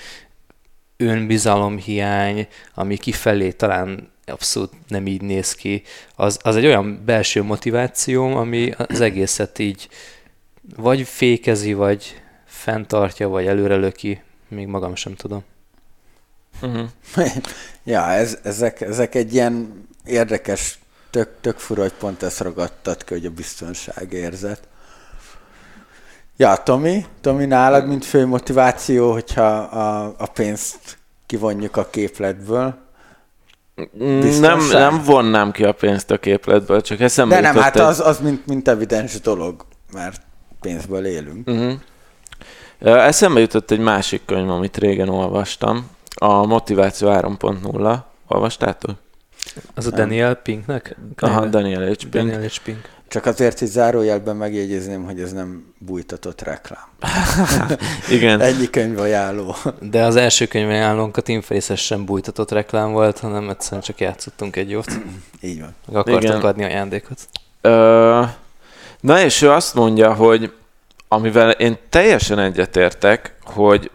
Speaker 2: önbizalomhiány, ami kifelé talán abszolút nem így néz ki, az, az egy olyan belső motiváció, ami az egészet így vagy fékezi, vagy fenntartja, vagy előrelöki, még magam sem tudom.
Speaker 3: Uh-huh. ja, ez, ezek, ezek egy ilyen érdekes, tök, tök fura, hogy pont ezt ragadtad ki, hogy a biztonságérzet. Ja, Tomi, Tomi nálad, mint fő motiváció, hogyha a, a pénzt kivonjuk a képletből,
Speaker 1: nem, nem vonnám ki a pénzt a képletből, csak eszembe
Speaker 3: De nem, hát egy... az, az mint, mint evidens dolog, mert pénzből élünk. Uh-huh.
Speaker 1: Eszembe jutott egy másik könyv, amit régen olvastam, a Motiváció 3.0. Olvastátok?
Speaker 2: Az a Daniel Pinknek?
Speaker 1: Aha, Daniel H. Pink.
Speaker 2: Daniel H. Pink.
Speaker 3: Csak azért is zárójelben megjegyezném, hogy ez nem bújtatott reklám.
Speaker 1: Igen.
Speaker 3: Ennyi könyv ajánló.
Speaker 2: De az első könyv ajánlónk a Team Faces sem bújtatott reklám volt, hanem egyszerűen csak játszottunk egy jót.
Speaker 3: Így van.
Speaker 2: Meg akartak Igen. adni ajándékot.
Speaker 1: Ö, na és ő azt mondja, hogy amivel én teljesen egyetértek, hogy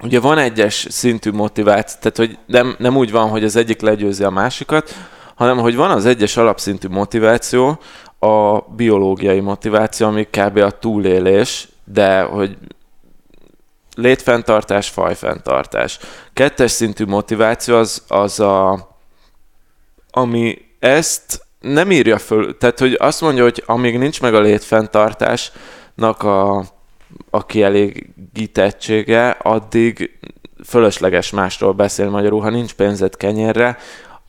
Speaker 1: ugye van egyes szintű motiváció, tehát hogy nem, nem úgy van, hogy az egyik legyőzi a másikat, hanem hogy van az egyes alapszintű motiváció, a biológiai motiváció, ami kb. a túlélés, de hogy létfenntartás, fajfenntartás. Kettes szintű motiváció az, az a, ami ezt nem írja föl, tehát hogy azt mondja, hogy amíg nincs meg a létfenntartásnak a, a kielégítettsége, addig fölösleges másról beszél magyarul, ha nincs pénzed kenyérre,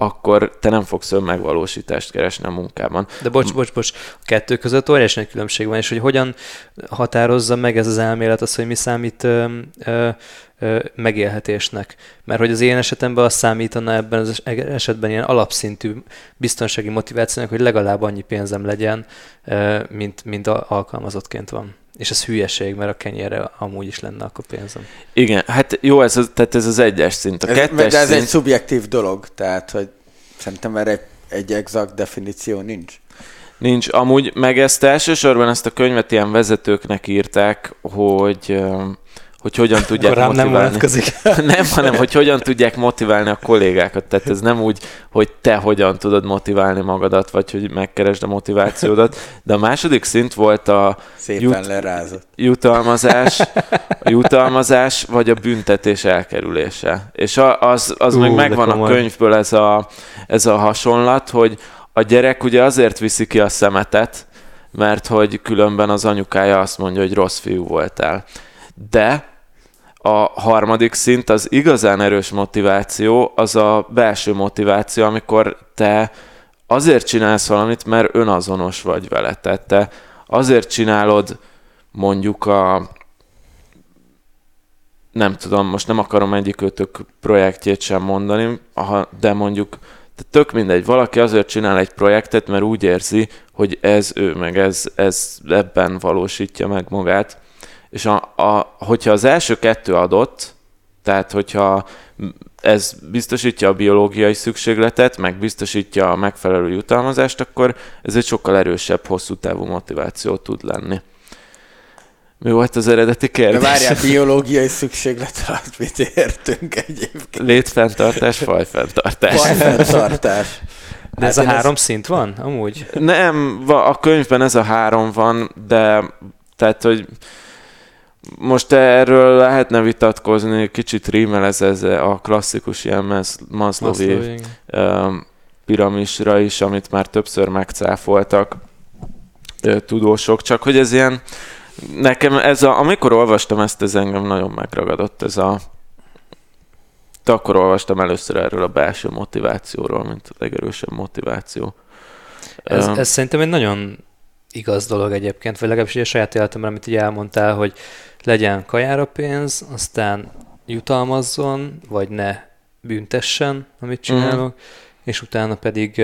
Speaker 1: akkor te nem fogsz önmegvalósítást keresni a munkában.
Speaker 2: De bocs, bocs, bocs, a kettő között óriási nagy különbség van, és hogy hogyan határozza meg ez az elmélet az, hogy mi számít ö, ö, megélhetésnek. Mert hogy az én esetemben azt számítana ebben az esetben ilyen alapszintű biztonsági motivációnak, hogy legalább annyi pénzem legyen, mint, mint alkalmazottként van. És ez hülyeség, mert a kenyérre amúgy is lenne akkor pénzem.
Speaker 1: Igen, hát jó, ez az, tehát ez az egyes szint. A
Speaker 3: ez,
Speaker 1: kettes
Speaker 3: de ez
Speaker 1: szint...
Speaker 3: egy szubjektív dolog, tehát hogy szerintem erre egy, egy exakt definíció nincs.
Speaker 1: Nincs. Amúgy meg ezt elsősorban ezt a könyvet ilyen vezetőknek írták, hogy hogy hogyan tudják
Speaker 2: Akkor
Speaker 1: motiválni.
Speaker 2: Nem,
Speaker 1: nem, hanem hogy hogyan tudják motiválni a kollégákat. Tehát ez nem úgy, hogy te hogyan tudod motiválni magadat, vagy hogy megkeresd a motivációdat. De a második szint volt a
Speaker 3: Szépen jut, lerázott.
Speaker 1: jutalmazás, a jutalmazás, vagy a büntetés elkerülése. És az, az uh, meg megvan a könyvből ez a, ez a hasonlat, hogy a gyerek ugye azért viszi ki a szemetet, mert hogy különben az anyukája azt mondja, hogy rossz fiú voltál. De a harmadik szint, az igazán erős motiváció, az a belső motiváció, amikor te azért csinálsz valamit, mert önazonos vagy vele. Tehát te azért csinálod mondjuk a nem tudom, most nem akarom egyikőtök projektjét sem mondani, de mondjuk tök mindegy, valaki azért csinál egy projektet, mert úgy érzi, hogy ez ő, meg ez, ez ebben valósítja meg magát. És a, a, hogyha az első kettő adott, tehát hogyha ez biztosítja a biológiai szükségletet, meg biztosítja a megfelelő jutalmazást, akkor ez egy sokkal erősebb, hosszú távú motiváció tud lenni. Mi volt az eredeti kérdés?
Speaker 3: De várjál, biológiai szükséglet alatt mit értünk egyébként?
Speaker 1: Létfenntartás, fajfenntartás.
Speaker 3: Fajfenntartás.
Speaker 2: De hát ez a három ez... szint van, amúgy?
Speaker 1: Nem, a könyvben ez a három van, de tehát, hogy most erről lehetne vitatkozni, kicsit rímel ez, ez a klasszikus ilyen Maslowi piramisra is, amit már többször megcáfoltak tudósok, csak hogy ez ilyen, nekem ez a, amikor olvastam ezt, ez engem nagyon megragadott, ez a, de akkor olvastam először erről a belső motivációról, mint a legerősebb motiváció.
Speaker 2: Ez, ez szerintem egy nagyon igaz dolog egyébként, vagy legalábbis a saját életemben, amit így elmondtál, hogy legyen kajára pénz, aztán jutalmazzon, vagy ne büntessen, amit csinálok, uh-huh. és utána pedig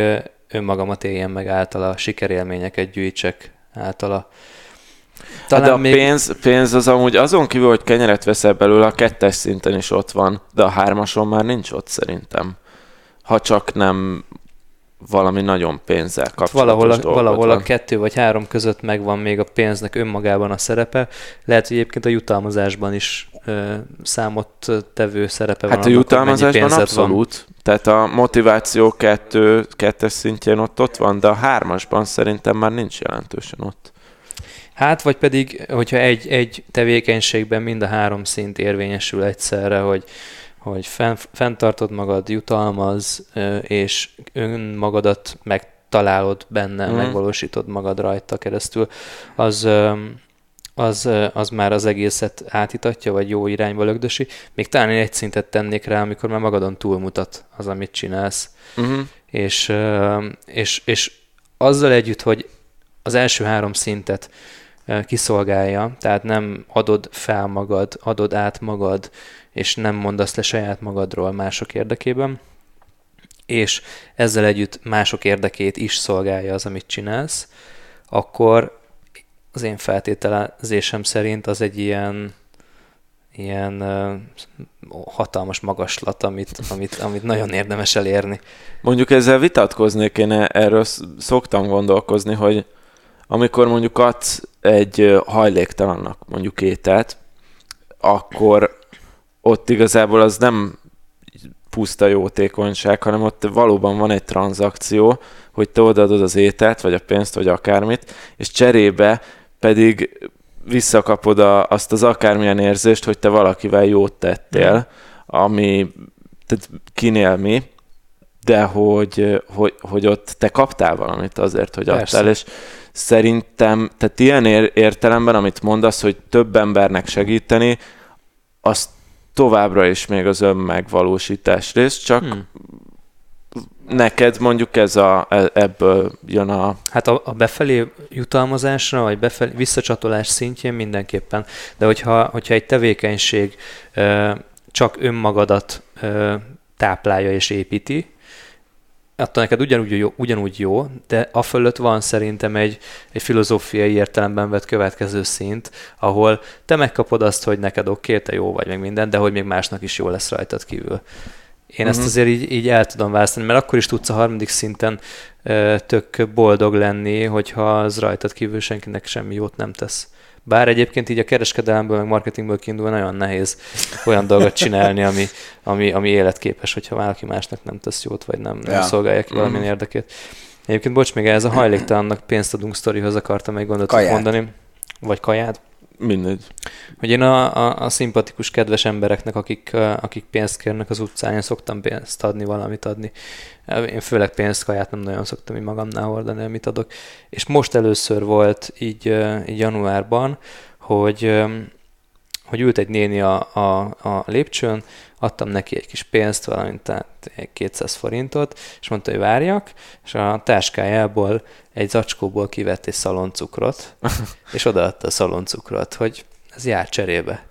Speaker 2: önmagamat éljen meg általa, sikerélményeket gyűjtsek általa.
Speaker 1: Talán hát de a még... pénz, pénz az amúgy azon kívül, hogy kenyeret veszel belőle, a kettes szinten is ott van, de a hármason már nincs ott szerintem. Ha csak nem valami nagyon pénzzel kapcsolatos
Speaker 2: valahol a, valahol
Speaker 1: van.
Speaker 2: a kettő vagy három között megvan még a pénznek önmagában a szerepe. Lehet, hogy egyébként a jutalmazásban is ö, számot tevő szerepe
Speaker 1: Hát a
Speaker 2: van. hogy mennyi
Speaker 1: jutalmazásban
Speaker 2: pénzed van.
Speaker 1: abszolút. Tehát a motiváció kettő, kettes szintjén ott, ott van, de a hármasban szerintem már nincs jelentősen ott.
Speaker 2: Hát, vagy pedig, hogyha egy, egy tevékenységben mind a három szint érvényesül egyszerre, hogy, hogy fenn, fenntartod magad, jutalmaz, és önmagadat megtalálod benne,
Speaker 1: Mhm.
Speaker 2: megvalósítod magad rajta keresztül, az, az, az már az egészet átítatja, vagy jó irányba lögdösi. Még talán én egy szintet tennék rá, amikor már magadon túlmutat az, amit csinálsz
Speaker 1: Uh-huh.
Speaker 2: és, és, és azzal együtt, hogy az első három szintet kiszolgálja, tehát nem adod fel magad, adod át magad, és nem mondasz le saját magadról mások érdekében, és ezzel együtt mások érdekét is szolgálja az, amit csinálsz, akkor az én feltételezésem szerint az egy ilyen ilyen ö, hatalmas magaslat, amit, amit, amit nagyon érdemes elérni.
Speaker 1: Mondjuk ezzel vitatkoznék, én e- erről sz- szoktam gondolkozni, hogy amikor mondjuk adsz egy hajléktalannak mondjuk ételt, akkor ott igazából az nem puszta jótékonyság, hanem ott valóban van egy tranzakció, hogy te odaadod az ételt, vagy a pénzt, vagy akármit, és cserébe pedig visszakapod a, azt az akármilyen érzést, hogy te valakivel jót tettél, ami tehát kinél mi, de hogy, hogy, hogy ott te kaptál valamit azért, hogy
Speaker 2: Persze.
Speaker 1: adtál, és szerintem, tehát ilyen ér- értelemben, amit mondasz, hogy több embernek segíteni, az továbbra is még az önmegvalósítás rész, csak
Speaker 2: Hmm.
Speaker 1: neked mondjuk ez a, e- ebből jön a...
Speaker 2: Hát a, a befelé jutalmazásra, vagy befelé, visszacsatolás szintjén mindenképpen, de hogyha, hogyha egy tevékenység ö, csak önmagadat ö, táplálja és építi, attól neked ugyanúgy jó, ugyanúgy jó, de a fölött van szerintem egy, egy filozófiai értelemben vett következő szint, ahol te megkapod azt, hogy neked oké, te jó vagy meg minden, de hogy még másnak is jó lesz rajtad kívül. Én ezt
Speaker 1: Mhm.
Speaker 2: azért így, így el tudom választani, mert akkor is tudsz a harmadik szinten ö, tök boldog lenni, hogyha az rajtad kívül senkinek semmi jót nem tesz. Bár egyébként így a kereskedelemből, meg marketingből kiindulva nagyon nehéz olyan dolgot csinálni, ami, ami, ami életképes, hogyha valaki másnak nem tesz jót, vagy nem, nem
Speaker 3: Ja.
Speaker 2: szolgálja ki valamilyen
Speaker 1: Mhm.
Speaker 2: érdekét. Egyébként, bocs, még ez a hajléktalannak pénzt adunk sztorihoz akartam egy
Speaker 3: Kaját.
Speaker 2: mondani. Vagy kaját.
Speaker 1: Mindegy.
Speaker 2: Hogy én a, a, a szimpatikus, kedves embereknek, akik, akik pénzt kérnek az utcán, én szoktam pénzt adni, valamit adni. Én főleg pénzt, kaját nem nagyon szoktam így magamnál hordani, amit adok. És most először volt így, így januárban, hogy, hogy ült egy néni a, a, a lépcsőn, adtam neki egy kis pénzt, valamint tehát egy 200 forintot, és mondta, hogy várjak, és a táskájából egy zacskóból kivett egy szaloncukrot, és odaadta a szaloncukrot, hogy ez jár cserébe.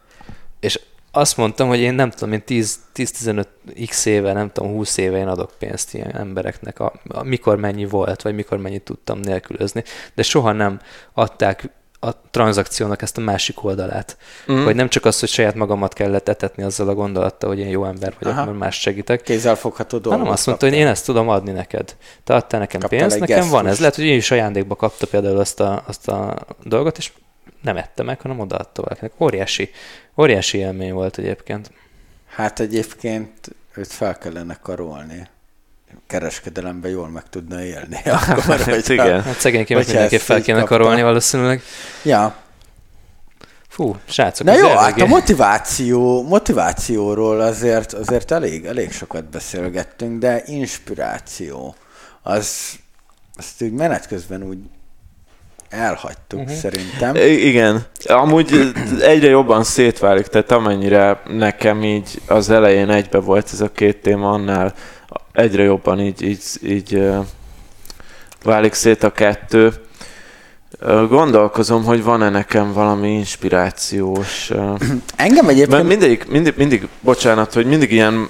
Speaker 2: És azt mondtam, hogy én nem tudom, én 10 10-15 x éve, nem tudom, 20 éve én adok pénzt ilyen embereknek, a, a, mikor mennyi volt, vagy mikor mennyit tudtam nélkülözni, de soha nem adták a tranzakciónak ezt a másik oldalát.
Speaker 1: Mm.
Speaker 2: Hogy nem csak az, hogy saját magamat kellett etetni azzal a gondolattal, hogy én jó ember vagyok,
Speaker 3: Aha.
Speaker 2: mert más segítek,
Speaker 3: Kézzelfogható dolgot
Speaker 2: hanem azt mondta, hogy én ezt tudom adni neked. Te adtál nekem
Speaker 3: Kaptál
Speaker 2: pénzt, nekem van ez. Lehet, hogy én is ajándékba kapta például azt a, azt a dolgot, és nem ette meg, hanem odaadta valakinek. Óriási, óriási élmény volt egyébként.
Speaker 3: Hát egyébként őt fel kellene karolni. Kereskedelemben jól meg tudna élni. Akkor,
Speaker 1: Hát
Speaker 3: hogyha-
Speaker 1: igen.
Speaker 2: Hát szegénykémet
Speaker 3: Hogyha
Speaker 2: mindenképp fel kéne karolni valószínűleg.
Speaker 3: Ja.
Speaker 2: Fú, srácok,
Speaker 3: Na jó,
Speaker 2: eléggé-
Speaker 3: hát a motiváció, motivációról azért, azért elég, elég sokat beszélgettünk, de inspiráció, az, azt úgy menet közben úgy elhagytuk uh-huh. szerintem.
Speaker 1: Igen. Amúgy egyre jobban szétválik, tehát amennyire nekem így az elején egybe volt ez a két téma, annál egyre jobban így, így, így válik szét a kettő. Gondolkozom, hogy van-e nekem valami inspirációs...
Speaker 3: Engem
Speaker 1: Mert
Speaker 3: egyébként
Speaker 1: mindig, mindig, mindig, bocsánat, hogy mindig ilyen,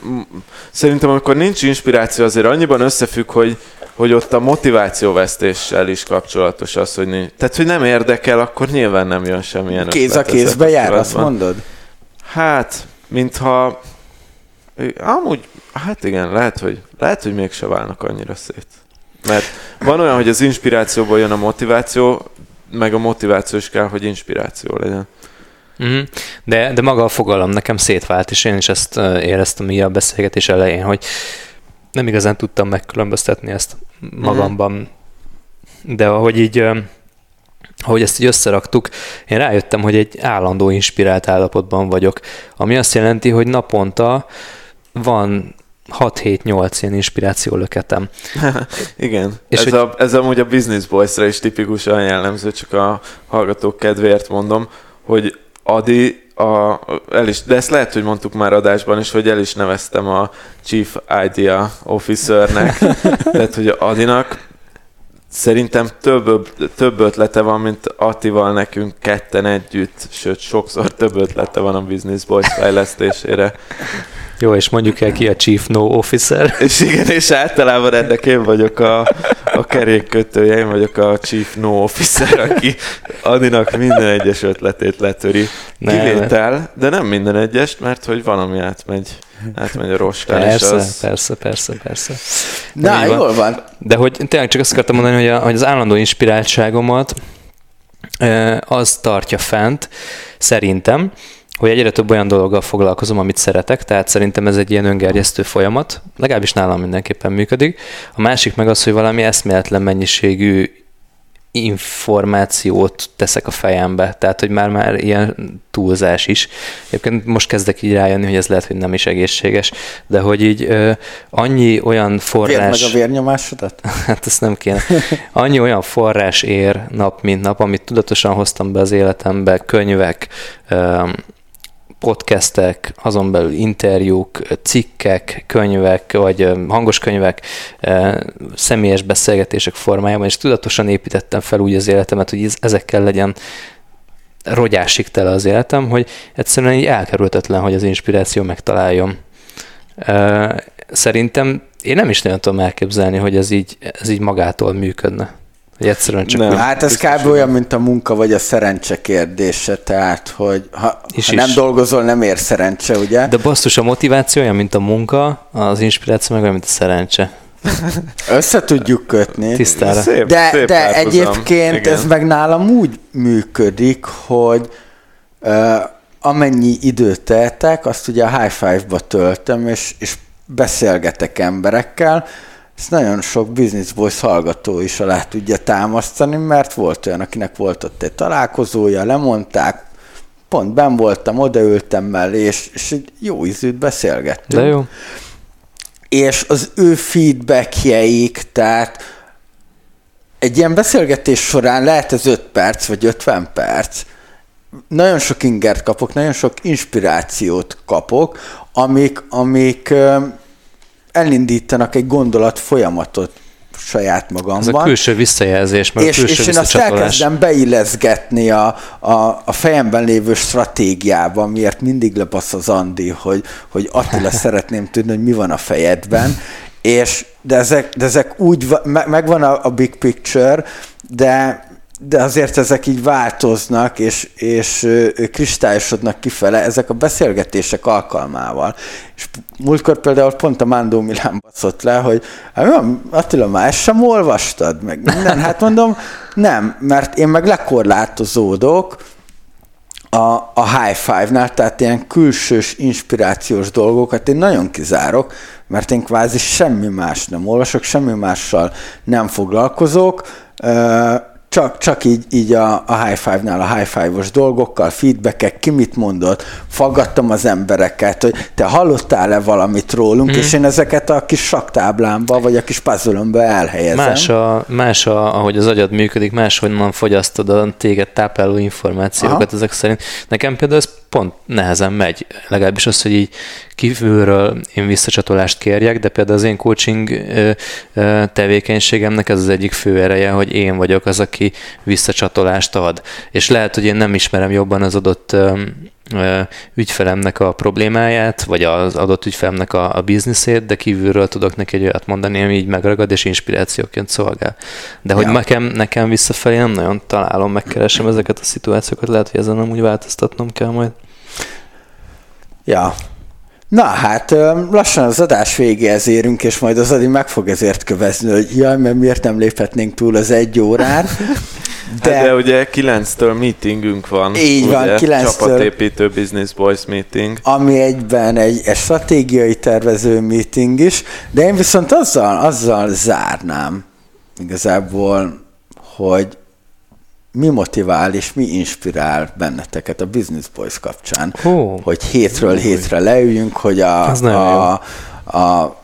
Speaker 1: szerintem amikor nincs inspiráció, azért annyiban összefügg, hogy, hogy ott a motivációvesztéssel is kapcsolatos az, hogy nincs. Tehát, hogy nem érdekel, akkor nyilván nem jön semmilyen
Speaker 3: kéz a kézbe jár, azt mondod?
Speaker 1: Hát, mintha, amúgy, hát igen, lehet, hogy, lehet, hogy mégse válnak annyira szét. Mert van olyan, hogy az inspirációból jön a motiváció, meg a motiváció is kell, hogy inspiráció legyen.
Speaker 2: Mm-hmm. De, de maga a fogalom nekem szétvált, és én is ezt éreztem így a beszélgetés elején, hogy nem igazán tudtam megkülönböztetni ezt magamban. Mm-hmm. De ahogy így ahogy ezt így összeraktuk, én rájöttem, hogy egy állandó inspirált állapotban vagyok, ami azt jelenti, hogy naponta van 6-7-8 ilyen inspiráció löketem.
Speaker 1: Igen, és ez, hogy... a, ez amúgy a Business Boys-ra is tipikusan jellemző, csak a hallgatók kedvéért mondom, hogy Adi, a, el is, de ezt lehet, hogy mondtuk már adásban is, hogy el is neveztem a Chief Idea Officernek, tehát hogy Adinak Szerintem több, több ötlete van, mint Attival nekünk ketten együtt, sőt, sokszor több ötlete van a Business Boys fejlesztésére.
Speaker 2: Jó, és mondjuk el ki a Chief No Officer.
Speaker 1: És igen, és általában ennek én vagyok a, a kerékkötője, én vagyok a Chief No Officer, aki Adinak minden egyes ötletét letöri. Nem, Kivétel, de nem minden egyest, mert hogy valami átmegy átmegy a rostán,
Speaker 2: persze, az... Persze, persze, persze.
Speaker 3: Na, jól van. van.
Speaker 2: De hogy tényleg csak azt akartam mondani, hogy, a, hogy az állandó inspiráltságomat az tartja fent, szerintem, hogy egyre több olyan dologgal foglalkozom, amit szeretek, tehát szerintem ez egy ilyen öngerjesztő folyamat, legalábbis nálam mindenképpen működik. A másik meg az, hogy valami eszméletlen mennyiségű információt teszek a fejembe, tehát hogy már már ilyen túlzás is. Egyébként most kezdek így rájönni, hogy ez lehet, hogy nem is egészséges, de hogy így ö, annyi olyan forrás... Vérd
Speaker 3: meg a vérnyomásodat?
Speaker 2: hát ezt nem kéne. Annyi olyan forrás ér nap, mint nap, amit tudatosan hoztam be az életembe, könyvek, ö, podcastek, azon belül interjúk, cikkek, könyvek, vagy hangos könyvek, személyes beszélgetések formájában, és tudatosan építettem fel úgy az életemet, hogy ezekkel legyen rogyásig tele az életem, hogy egyszerűen így elkerülhetetlen, hogy az inspiráció megtaláljon. Szerintem én nem is nagyon tudom elképzelni, hogy ez így, ez így magától működne. Hogy egyszerűen csak...
Speaker 3: Nem. Hát ez kb. olyan, mint a munka vagy a szerencse kérdése, tehát, hogy ha, is ha nem is. dolgozol, nem ér szerencse, ugye?
Speaker 2: De basszus, a motiváció olyan, mint a munka, az inspiráció meg olyan, mint a szerencse.
Speaker 3: Össze tudjuk kötni.
Speaker 2: Tisztára.
Speaker 3: Szép, de szép de egyébként Igen. ez meg nálam úgy működik, hogy uh, amennyi időt teltek, azt ugye a high five-ba töltöm, és, és beszélgetek emberekkel, ezt nagyon sok Business Boys hallgató is alá tudja támasztani, mert volt olyan, akinek volt ott egy találkozója, lemondták, pont ben voltam, odaültem mellé, és, és egy jó ízűt beszélgettünk.
Speaker 2: De jó.
Speaker 3: És az ő feedbackjeik, tehát egy ilyen beszélgetés során lehet ez 5 perc, vagy 50 perc, nagyon sok ingert kapok, nagyon sok inspirációt kapok, amik, amik elindítanak egy gondolat folyamatot saját magamban. Ez
Speaker 2: a külső visszajelzés,
Speaker 3: mert és, külső és én azt elkezdem beilleszgetni a, a, a fejemben lévő stratégiába, miért mindig lebasz az Andi, hogy, hogy Attila szeretném tudni, hogy mi van a fejedben, és de ezek, de ezek úgy, megvan a, a big picture, de de azért ezek így változnak, és, és kristályosodnak kifele ezek a beszélgetések alkalmával. És múltkor például pont a Mándó Milán baszott le, hogy hát Attila, már ezt sem olvastad? Meg minden. Hát mondom, nem, mert én meg lekorlátozódok, a, a high five-nál, tehát ilyen külsős, inspirációs dolgokat én nagyon kizárok, mert én kvázi semmi más nem olvasok, semmi mással nem foglalkozok, csak, csak így, így a, a high five-nál, a high five-os dolgokkal, feedbackek, ki mit mondott, faggattam az embereket, hogy te hallottál-e valamit rólunk, mm. és én ezeket a kis saktáblámba, vagy a kis puzzle elhelyezem.
Speaker 2: Más, a, más a, ahogy az agyad működik, máshonnan fogyasztod a téged tápláló információkat Aha. ezek szerint. Nekem például ez pont nehezen megy. Legalábbis az, hogy így kívülről én visszacsatolást kérjek, de például az én coaching tevékenységemnek ez az egyik fő ereje, hogy én vagyok az, aki visszacsatolást ad. És lehet, hogy én nem ismerem jobban az adott ügyfelemnek a problémáját, vagy az adott ügyfelemnek a, a bizniszét, de kívülről tudok neki egy olyat mondani, ami így megragad és inspirációként szolgál. De hogy ja. nekem, nekem visszafelé nem nagyon találom, megkeresem ezeket a szituációkat, lehet, hogy ezen nem úgy változtatnom kell majd.
Speaker 3: Ja, Na hát, lassan az adás végéhez érünk, és majd az Adi meg fog ezért kövezni, hogy jaj, mert miért nem léphetnénk túl az egy órán.
Speaker 1: De, hát de ugye 9-től meetingünk van.
Speaker 3: Így van, 9-től.
Speaker 1: Csapatépítő Business Boys meeting.
Speaker 3: Ami egyben egy, egy stratégiai tervező meeting is, de én viszont azzal, azzal zárnám igazából, hogy mi motivál és mi inspirál benneteket a Business Boys kapcsán, oh. hogy hétről hétre leüljünk, hogy a, a, a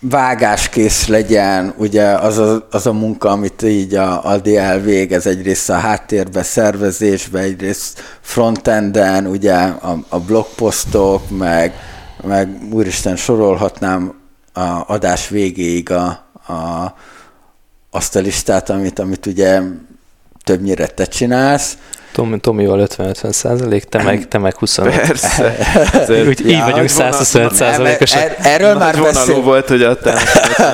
Speaker 3: vágáskész legyen, ugye az a, az a munka, amit így a Aldi elvégez, egyrészt a háttérbe, szervezésbe, egyrészt frontenden, ugye a, a blogposztok, meg, meg úristen sorolhatnám a adás végéig a, a, azt a listát, amit, amit ugye többnyire te csinálsz.
Speaker 2: Tom, Tomival 50-50 százalék, te meg, te meg 25.
Speaker 1: Persze.
Speaker 2: Úgy, így ja, vagyunk 125 százalékosak.
Speaker 3: Er, erről már beszéltünk.
Speaker 1: volt, hogy a 50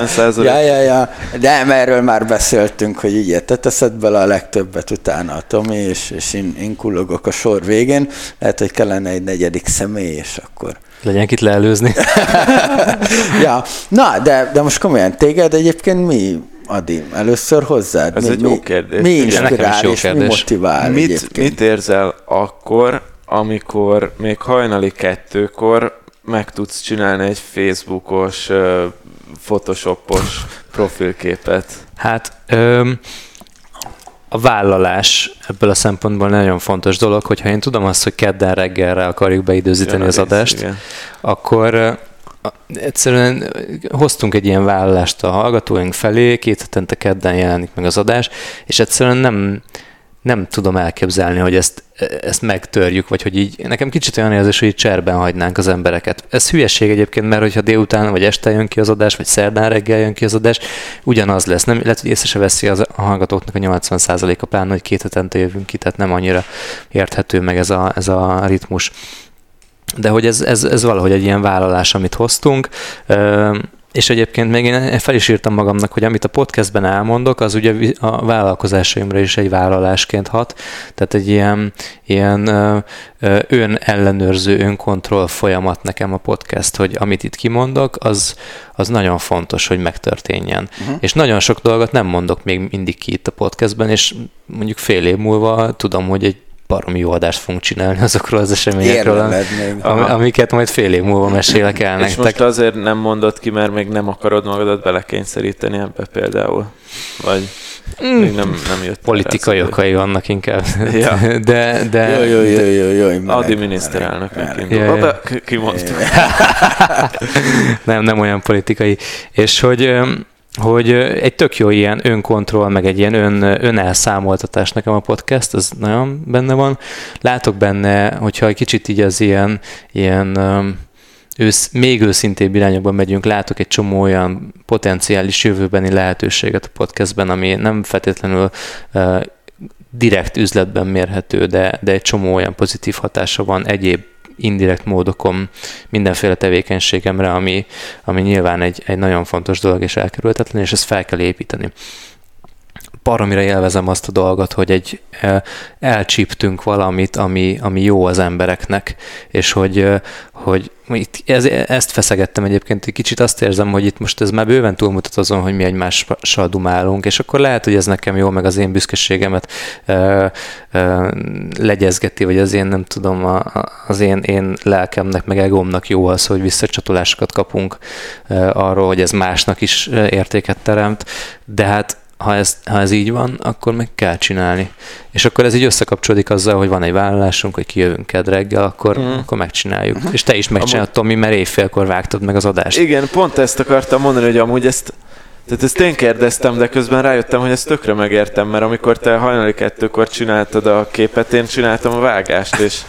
Speaker 1: százalék.
Speaker 3: ja, ja, ja. De erről már beszéltünk, hogy így te teszed bele a legtöbbet utána a Tomi, és, és én, én kullogok a sor végén. Lehet, hogy kellene egy negyedik személy, és akkor...
Speaker 2: Legyen itt leelőzni.
Speaker 3: ja, na, de, de most komolyan, téged egyébként mi Adi, először hozzád.
Speaker 1: Ez mi, egy jó kérdés.
Speaker 3: Mi inspirál és kérdés. mi motivál
Speaker 1: mit, egyébként? mit érzel akkor, amikor még hajnali kettőkor meg tudsz csinálni egy Facebookos, uh, photoshopos profilképet?
Speaker 2: Hát öm, a vállalás ebből a szempontból nagyon fontos dolog, hogyha én tudom azt, hogy kedden reggelre akarjuk beidőzíteni Jön az adást, igen. akkor egyszerűen hoztunk egy ilyen vállalást a hallgatóink felé, két hetente kedden jelenik meg az adás, és egyszerűen nem, nem tudom elképzelni, hogy ezt, ezt megtörjük, vagy hogy így, nekem kicsit olyan érzés, hogy így cserben hagynánk az embereket. Ez hülyeség egyébként, mert hogyha délután vagy este jön ki az adás, vagy szerdán reggel jön ki az adás, ugyanaz lesz. Nem, lehet, hogy észre se veszi az, a hallgatóknak a 80%-a pláne, hogy két hetente jövünk ki, tehát nem annyira érthető meg ez a, ez a ritmus de hogy ez, ez, ez valahogy egy ilyen vállalás, amit hoztunk. És egyébként még én fel is írtam magamnak, hogy amit a podcastben elmondok, az ugye a vállalkozásaimra is egy vállalásként hat. Tehát egy ilyen, ilyen ön ellenőrző, önkontroll folyamat nekem a podcast, hogy amit itt kimondok, az, az nagyon fontos, hogy megtörténjen. Uh-huh. És nagyon sok dolgot nem mondok még mindig ki itt a podcastben, és mondjuk fél év múlva tudom, hogy egy baromi jó adást fogunk csinálni azokról az eseményekről, am, amiket majd fél év múlva mesélek el nektek.
Speaker 1: És most azért nem mondod ki, mert még nem akarod magadat belekényszeríteni ebbe például? Vagy mm. még nem, nem jött
Speaker 2: Politikai okai vannak inkább. Ja. De, de,
Speaker 3: jó, jó, jó, jó, jó,
Speaker 1: Adi. Ja, Ki mondta?
Speaker 2: nem, nem olyan politikai. És hogy hogy egy tök jó ilyen önkontroll, meg egy ilyen ön, önelszámoltatás nekem a podcast, az nagyon benne van. Látok benne, hogyha egy kicsit így az ilyen, ilyen ősz, még őszintébb irányokban megyünk, látok egy csomó olyan potenciális jövőbeni lehetőséget a podcastben, ami nem feltétlenül direkt üzletben mérhető, de, de egy csomó olyan pozitív hatása van egyéb indirekt módokon mindenféle tevékenységemre, ami, ami nyilván egy, egy nagyon fontos dolog és elkerülhetetlen, és ezt fel kell építeni baromira élvezem azt a dolgot, hogy egy elcsíptünk valamit, ami, ami jó az embereknek, és hogy, hogy itt ez, ezt feszegettem egyébként, egy kicsit azt érzem, hogy itt most ez már bőven túlmutat azon, hogy mi egymással dumálunk, és akkor lehet, hogy ez nekem jó, meg az én büszkeségemet ö, ö, legyezgeti, vagy az én nem tudom, a, az én, én lelkemnek, meg egómnak jó az, hogy visszacsatolásokat kapunk ö, arról, hogy ez másnak is értéket teremt, de hát ha ez, ha ez így van, akkor meg kell csinálni. És akkor ez így összekapcsolódik azzal, hogy van egy vállalásunk, hogy kijövünk ked reggel, akkor, mm. akkor megcsináljuk. Mm. És te is megcsinálod, Tomi, mert éjfélkor vágtad meg az adást.
Speaker 1: Igen, pont ezt akartam mondani, hogy amúgy ezt tehát ezt én kérdeztem, de közben rájöttem, hogy ezt tökre megértem, mert amikor te hajnali kettőkor csináltad a képet, én csináltam a vágást, és,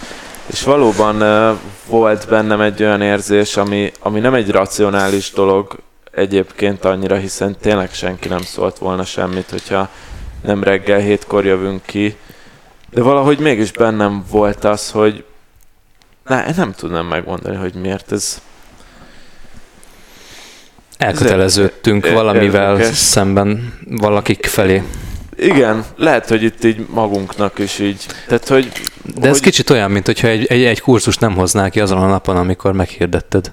Speaker 1: és valóban uh, volt bennem egy olyan érzés, ami, ami nem egy racionális dolog, egyébként annyira, hiszen tényleg senki nem szólt volna semmit, hogyha nem reggel hétkor jövünk ki. De valahogy mégis bennem volt az, hogy ne, nem tudnám megmondani, hogy miért ez...
Speaker 2: Elköteleződtünk ez valamivel érdekes. szemben valakik felé.
Speaker 1: igen, lehet, hogy itt így magunknak is így. Tehát, hogy,
Speaker 2: De ez
Speaker 1: hogy...
Speaker 2: kicsit olyan, mint hogyha egy, egy, egy kurzus nem hoznál ki azon a napon, amikor meghirdetted.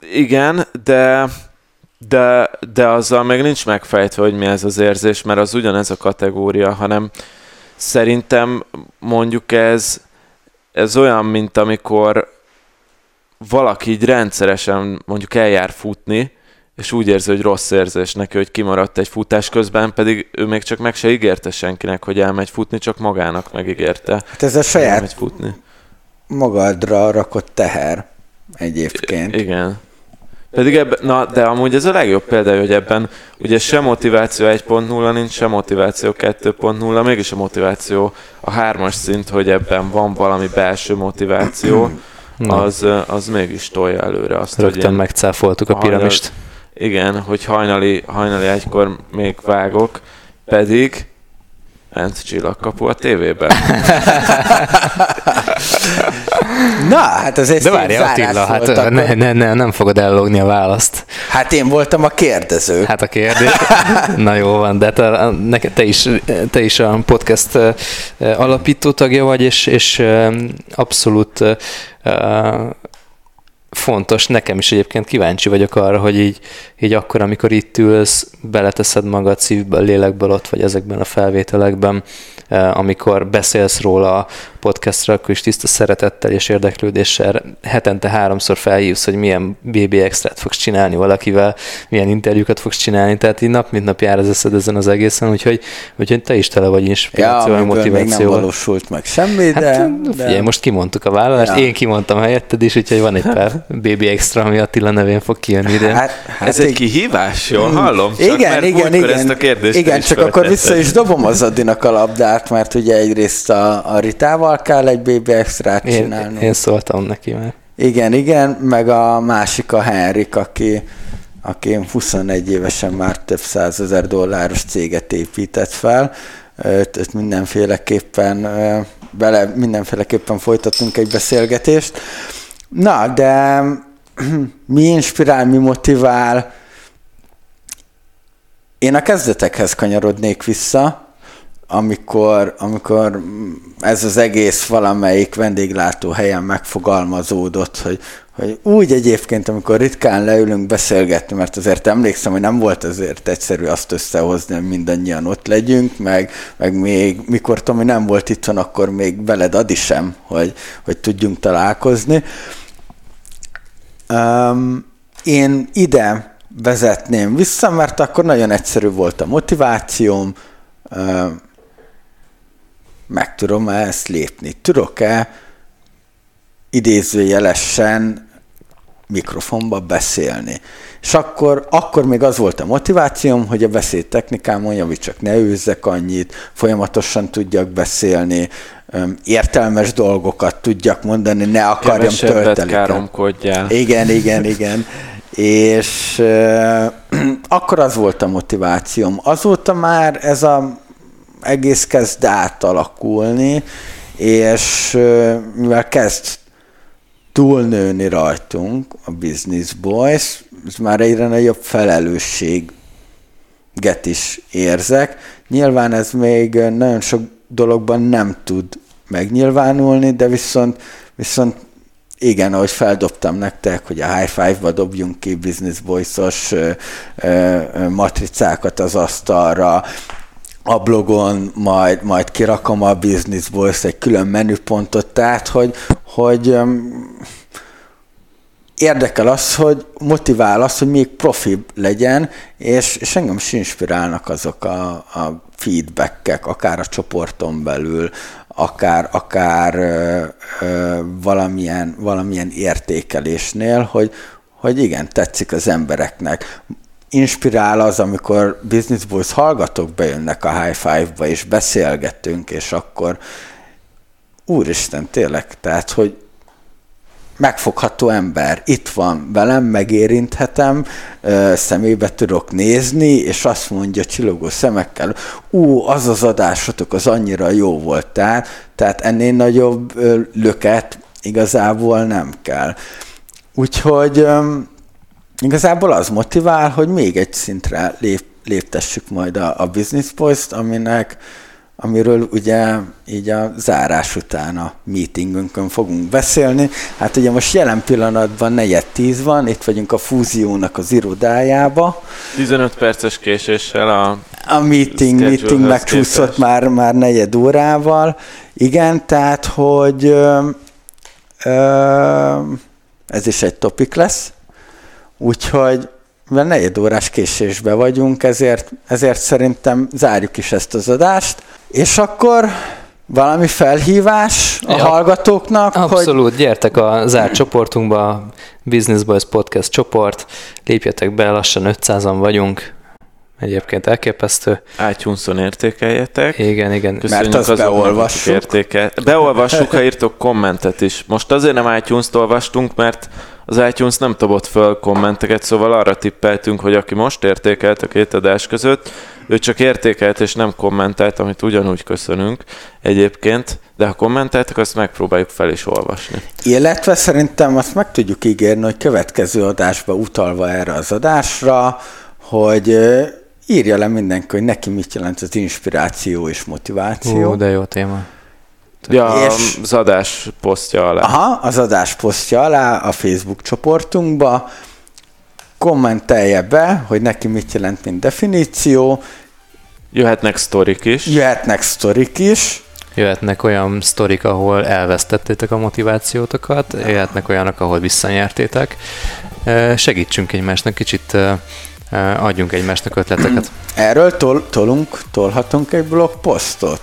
Speaker 1: Igen, de, de, de azzal még nincs megfejtve, hogy mi ez az érzés, mert az ugyanez a kategória, hanem szerintem mondjuk ez, ez olyan, mint amikor valaki így rendszeresen mondjuk eljár futni, és úgy érzi, hogy rossz érzés neki, hogy kimaradt egy futás közben, pedig ő még csak meg se ígérte senkinek, hogy elmegy futni, csak magának megígérte.
Speaker 3: Hát ez a saját
Speaker 1: futni.
Speaker 3: magadra rakott teher egyébként.
Speaker 1: Igen. Pedig ebben, na, de amúgy ez a legjobb példa, hogy ebben ugye se motiváció 1.0 nincs, se motiváció 2.0, mégis a motiváció a hármas szint, hogy ebben van valami belső motiváció, az, az mégis tolja előre azt,
Speaker 2: Rögtön
Speaker 1: hogy én,
Speaker 2: megcáfoltuk a
Speaker 1: hajnal-
Speaker 2: piramist.
Speaker 1: igen, hogy hajnali, hajnali egykor még vágok, pedig ment csillagkapu a tévében.
Speaker 3: Na, hát az egy
Speaker 2: De várj, Attila, hát
Speaker 3: akkor.
Speaker 2: ne, ne, ne, nem fogod ellogni a választ.
Speaker 3: Hát én voltam a kérdező.
Speaker 2: Hát a kérdés. Na jó van, de te, neked, te, is, te is a podcast eh, alapító tagja vagy, és, és eh, abszolút eh, fontos, nekem is egyébként kíváncsi vagyok arra, hogy így, így akkor, amikor itt ülsz, beleteszed magad szívből, lélekből ott vagy ezekben a felvételekben, eh, amikor beszélsz róla podcastra, akkor is tiszta szeretettel és érdeklődéssel hetente háromszor felhívsz, hogy milyen BB extrát fogsz csinálni valakivel, milyen interjúkat fogsz csinálni, tehát így nap mint nap jár az eszed ezen az egészen, úgyhogy, úgyhogy te is tele vagy
Speaker 3: Ja,
Speaker 2: inspirációval,
Speaker 3: amiből még nem
Speaker 2: motivációval.
Speaker 3: valósult meg semmi, de...
Speaker 2: Hát,
Speaker 3: de...
Speaker 2: figyelj, most kimondtuk a vállalást,
Speaker 3: Ja.
Speaker 2: én kimondtam helyetted is, úgyhogy van egy pár BB extra, ami Attila nevén fog kijönni ide.
Speaker 3: Hát, hát
Speaker 1: Ez egy kihívás, jól hallom? Csak
Speaker 3: igen,
Speaker 1: mert
Speaker 3: igen, igen.
Speaker 1: ezt a kérdést
Speaker 3: igen, csak akkor vissza is dobom az Adinak a labdát, mert ugye egyrészt a, a Ritával kell egy BB extrát
Speaker 2: én,
Speaker 3: csinálnunk.
Speaker 2: én szóltam neki már.
Speaker 3: Igen, igen, meg a másik a Henrik, aki, aki 21 évesen már több százezer dolláros céget épített fel. Őt, őt mindenféleképpen bele mindenféleképpen folytatunk egy beszélgetést. Na, de mi inspirál, mi motivál? Én a kezdetekhez kanyarodnék vissza, amikor, amikor ez az egész valamelyik vendéglátó helyen megfogalmazódott, hogy, hogy úgy egyébként, amikor ritkán leülünk beszélgetni, mert azért emlékszem, hogy nem volt azért egyszerű azt összehozni, hogy mindannyian ott legyünk, meg, meg még mikor Tomi nem volt itthon, akkor még veled Adi sem, hogy, hogy tudjunk találkozni. Um, én ide vezetném vissza, mert akkor nagyon egyszerű volt a motivációm, um, meg tudom-e ezt lépni? Tudok-e idézőjelesen mikrofonba beszélni? És akkor, akkor még az volt a motivációm, hogy a beszédtechnikámon javítsak, ne őzzek annyit, folyamatosan tudjak beszélni, értelmes dolgokat tudjak mondani, ne akarjam tölteni.
Speaker 1: káromkodjál.
Speaker 3: Igen, igen, igen. És uh, akkor az volt a motivációm. Azóta már ez a egész kezd átalakulni, és mivel kezd túlnőni rajtunk a Business Boys, ez már egyre nagyobb felelősséget is érzek. Nyilván ez még nagyon sok dologban nem tud megnyilvánulni, de viszont, viszont igen, ahogy feldobtam nektek, hogy a High Five-ba dobjunk ki Business Boys-os matricákat az asztalra, a blogon majd, majd kirakom a Business Boys egy külön menüpontot, tehát hogy, hogy érdekel az, hogy motivál az, hogy még profi legyen, és, és engem is inspirálnak azok a, a feedbackek, akár a csoporton belül, akár, akár ö, ö, valamilyen, valamilyen értékelésnél, hogy, hogy igen, tetszik az embereknek. Inspirál az, amikor Business Boys hallgatók bejönnek a High Five-ba, és beszélgetünk, és akkor úristen, tényleg, tehát, hogy megfogható ember, itt van velem, megérinthetem, szemébe tudok nézni, és azt mondja csillogó szemekkel, ú, az az adásotok az annyira jó volt, tehát, tehát ennél nagyobb löket igazából nem kell. Úgyhogy igazából az motivál, hogy még egy szintre lép, léptessük majd a, a Business Post, aminek amiről ugye így a zárás után a meetingünkön fogunk beszélni. Hát ugye most jelen pillanatban negyed tíz van, itt vagyunk a fúziónak az irodájába.
Speaker 1: 15 perces késéssel a
Speaker 3: A meeting, meeting megcsúszott már, már negyed órával. Igen, tehát, hogy ö, ö, ez is egy topik lesz. Úgyhogy mivel negyed órás késésbe vagyunk, ezért, ezért szerintem zárjuk is ezt az adást. És akkor valami felhívás a
Speaker 2: Ja.
Speaker 3: hallgatóknak, hogy
Speaker 2: Abszolút, gyertek a zárt csoportunkba, a Business Boys Podcast csoport, lépjetek be, lassan 500-an vagyunk, egyébként elképesztő.
Speaker 1: iTunes-on értékeljetek.
Speaker 2: Igen, igen.
Speaker 1: Köszönjük
Speaker 3: azt
Speaker 1: azoknak, akik
Speaker 3: beolvassuk.
Speaker 1: Értékel. Beolvassuk, ha írtok kommentet is. Most azért nem iTunes-t olvastunk, mert az iTunes nem dobott föl kommenteket, szóval arra tippeltünk, hogy aki most értékelt a két adás között, ő csak értékelt és nem kommentelt, amit ugyanúgy köszönünk egyébként, de ha kommenteltek, azt megpróbáljuk fel is olvasni.
Speaker 3: Illetve szerintem azt meg tudjuk ígérni, hogy következő adásba utalva erre az adásra, hogy írja le mindenki, hogy neki mit jelent az inspiráció és motiváció.
Speaker 2: Ú, de jó téma.
Speaker 1: Ja,
Speaker 3: És-
Speaker 1: az adás posztja alá.
Speaker 3: Aha, az adás posztja alá a Facebook csoportunkba, kommentelje be, hogy neki mit jelent, mint definíció,
Speaker 1: Jöhetnek sztorik is.
Speaker 3: jöhetnek sztorik is,
Speaker 2: Jöhetnek olyan sztorik, ahol elvesztettétek a motivációtokat, jöhetnek olyanok, ahol visszanyertétek. Segítsünk egymásnak, kicsit adjunk egymásnak ötleteket.
Speaker 3: erről tol, tolunk, tolhatunk egy blogposztot.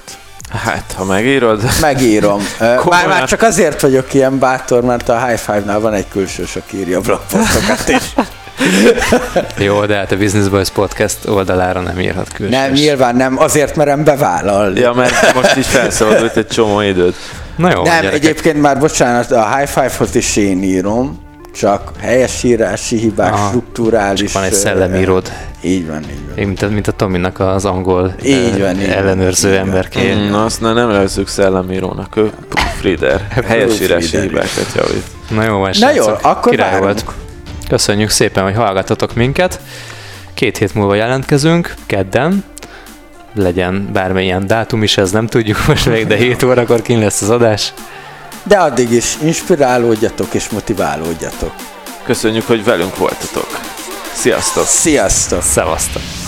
Speaker 1: Hát, ha megírod,
Speaker 3: Megírom. Már, már csak azért vagyok ilyen bátor, mert a High Five-nál van egy külsős, aki írja a blogposztokat is.
Speaker 2: Jó, de hát a Business Boys Podcast oldalára nem írhat külsős.
Speaker 3: Nem, nyilván nem, azért merem bevállalni.
Speaker 1: ja, mert most is felszabadult egy csomó időd.
Speaker 2: Na jó,
Speaker 3: nem,
Speaker 2: gyerekek.
Speaker 3: egyébként már bocsánat, a High Five-hoz is én írom, csak helyesírási hibák,
Speaker 2: Aha,
Speaker 3: strukturális...
Speaker 2: csak van egy
Speaker 3: ö,
Speaker 2: szellemíród.
Speaker 3: Így van, így van.
Speaker 2: Én, mint, a, mint a Tominak az angol
Speaker 3: Így van, így
Speaker 2: ellenőrző
Speaker 3: van.
Speaker 2: emberké.
Speaker 1: Mm, azt ne, nem nevezzük szellemírónak, ő proofreader. Helyesírási
Speaker 3: Proofreader.
Speaker 1: hibákat javít.
Speaker 2: Na jó, van,
Speaker 3: Na jó, akkor
Speaker 2: Király
Speaker 3: várunk.
Speaker 2: volt. Köszönjük szépen, hogy hallgatotok minket. Két hét múlva jelentkezünk, kedden. Legyen bármilyen dátum is, ez nem tudjuk most még, de 7 órakor kin lesz az adás.
Speaker 3: De addig is inspirálódjatok és motiválódjatok.
Speaker 1: Köszönjük, hogy velünk voltatok. Sziasztok!
Speaker 3: Sziasztok!
Speaker 2: Szevasztok!